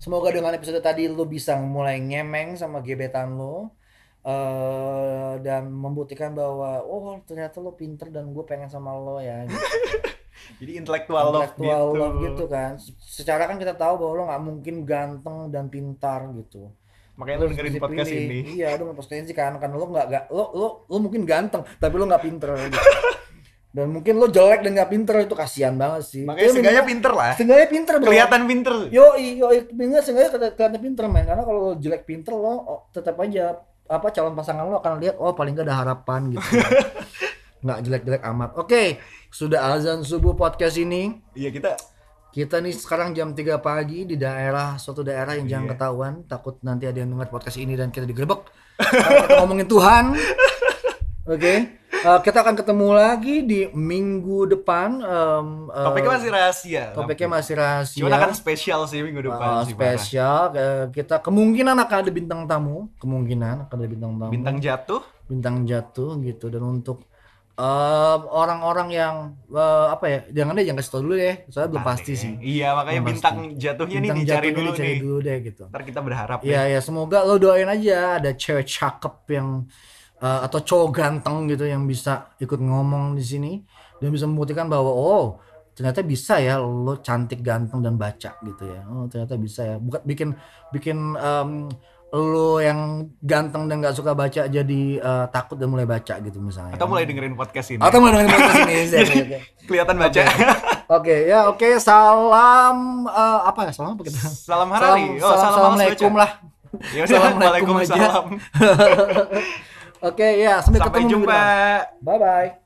semoga dengan episode tadi lu bisa mulai ngemeng sama gebetan lu eh dan membuktikan bahwa oh ternyata lo pinter dan gue pengen sama lo ya gitu. *laughs* Jadi intelektual love gitu. love gitu kan. Secara kan kita tahu bahwa lo nggak mungkin ganteng dan pintar gitu. Makanya Lo lu harus dengerin podcast ini. Iya, lo nggak potensi kan karena lo nggak nggak- lo lo lo mungkin ganteng tapi lo nggak pinter gitu. *laughs* Dan mungkin lo jelek dan nggak pinter itu kasihan banget sih. Makanya Tapi seenggaknya pinter lah. Seenggaknya pinter bro. Kelihatan pinter. Yo, yo, enggak seenggaknya kelihatan pinter men karena kalau lo jelek pinter lo oh, tetap aja apa calon pasangan lo akan lihat oh paling gak ada harapan gitu. *laughs* nggak jelek-jelek amat. Oke, sudah azan subuh podcast ini. Iya kita Kita nih sekarang jam 3 pagi di daerah suatu daerah yang jangan Iya. ketahuan, takut nanti ada yang dengar podcast ini dan kita digerebek. Kita ngomongin Tuhan. *laughs* Oke. Eh, kita akan ketemu lagi di minggu depan. em, eh, topiknya masih rahasia. topiknya masih rahasia. Cuman akan spesial sih minggu depan Uh, spesial Eh, kita kemungkinan akan ada bintang tamu kemungkinan akan ada bintang tamu Bintang jatuh. bintang jatuh gitu dan untuk orang-orang yang eh, apa ya jangan deh jangan kasih tau dulu deh soalnya belum pasti sih Iya, makanya Belum bintang pasti. jatuhnya bintang nih dicari dulu dicari nih. dulu deh gitu Ntar kita berharap ya ya semoga lo doain aja ada cewek cakep yang eh, atau cowok ganteng gitu yang bisa ikut ngomong di sini dan bisa membuktikan bahwa oh ternyata bisa ya lo cantik ganteng dan baca gitu ya oh ternyata bisa ya bukan bikin bikin em, lo yang ganteng dan nggak suka baca jadi eh, takut dan mulai baca gitu misalnya Atau mulai dengerin podcast ini. atau mulai dengerin podcast ini *laughs* Oke, oke. Kelihatan baca. Oke ya oke salam eh, apa ya salam apa kita Salam Harari. Salam- Oh, salam- salam lah Ya udah, Assalamualaikum aja. Waalaikumsalam. Oke ya sampai, Sampai ketemu jumpa. Bye bye.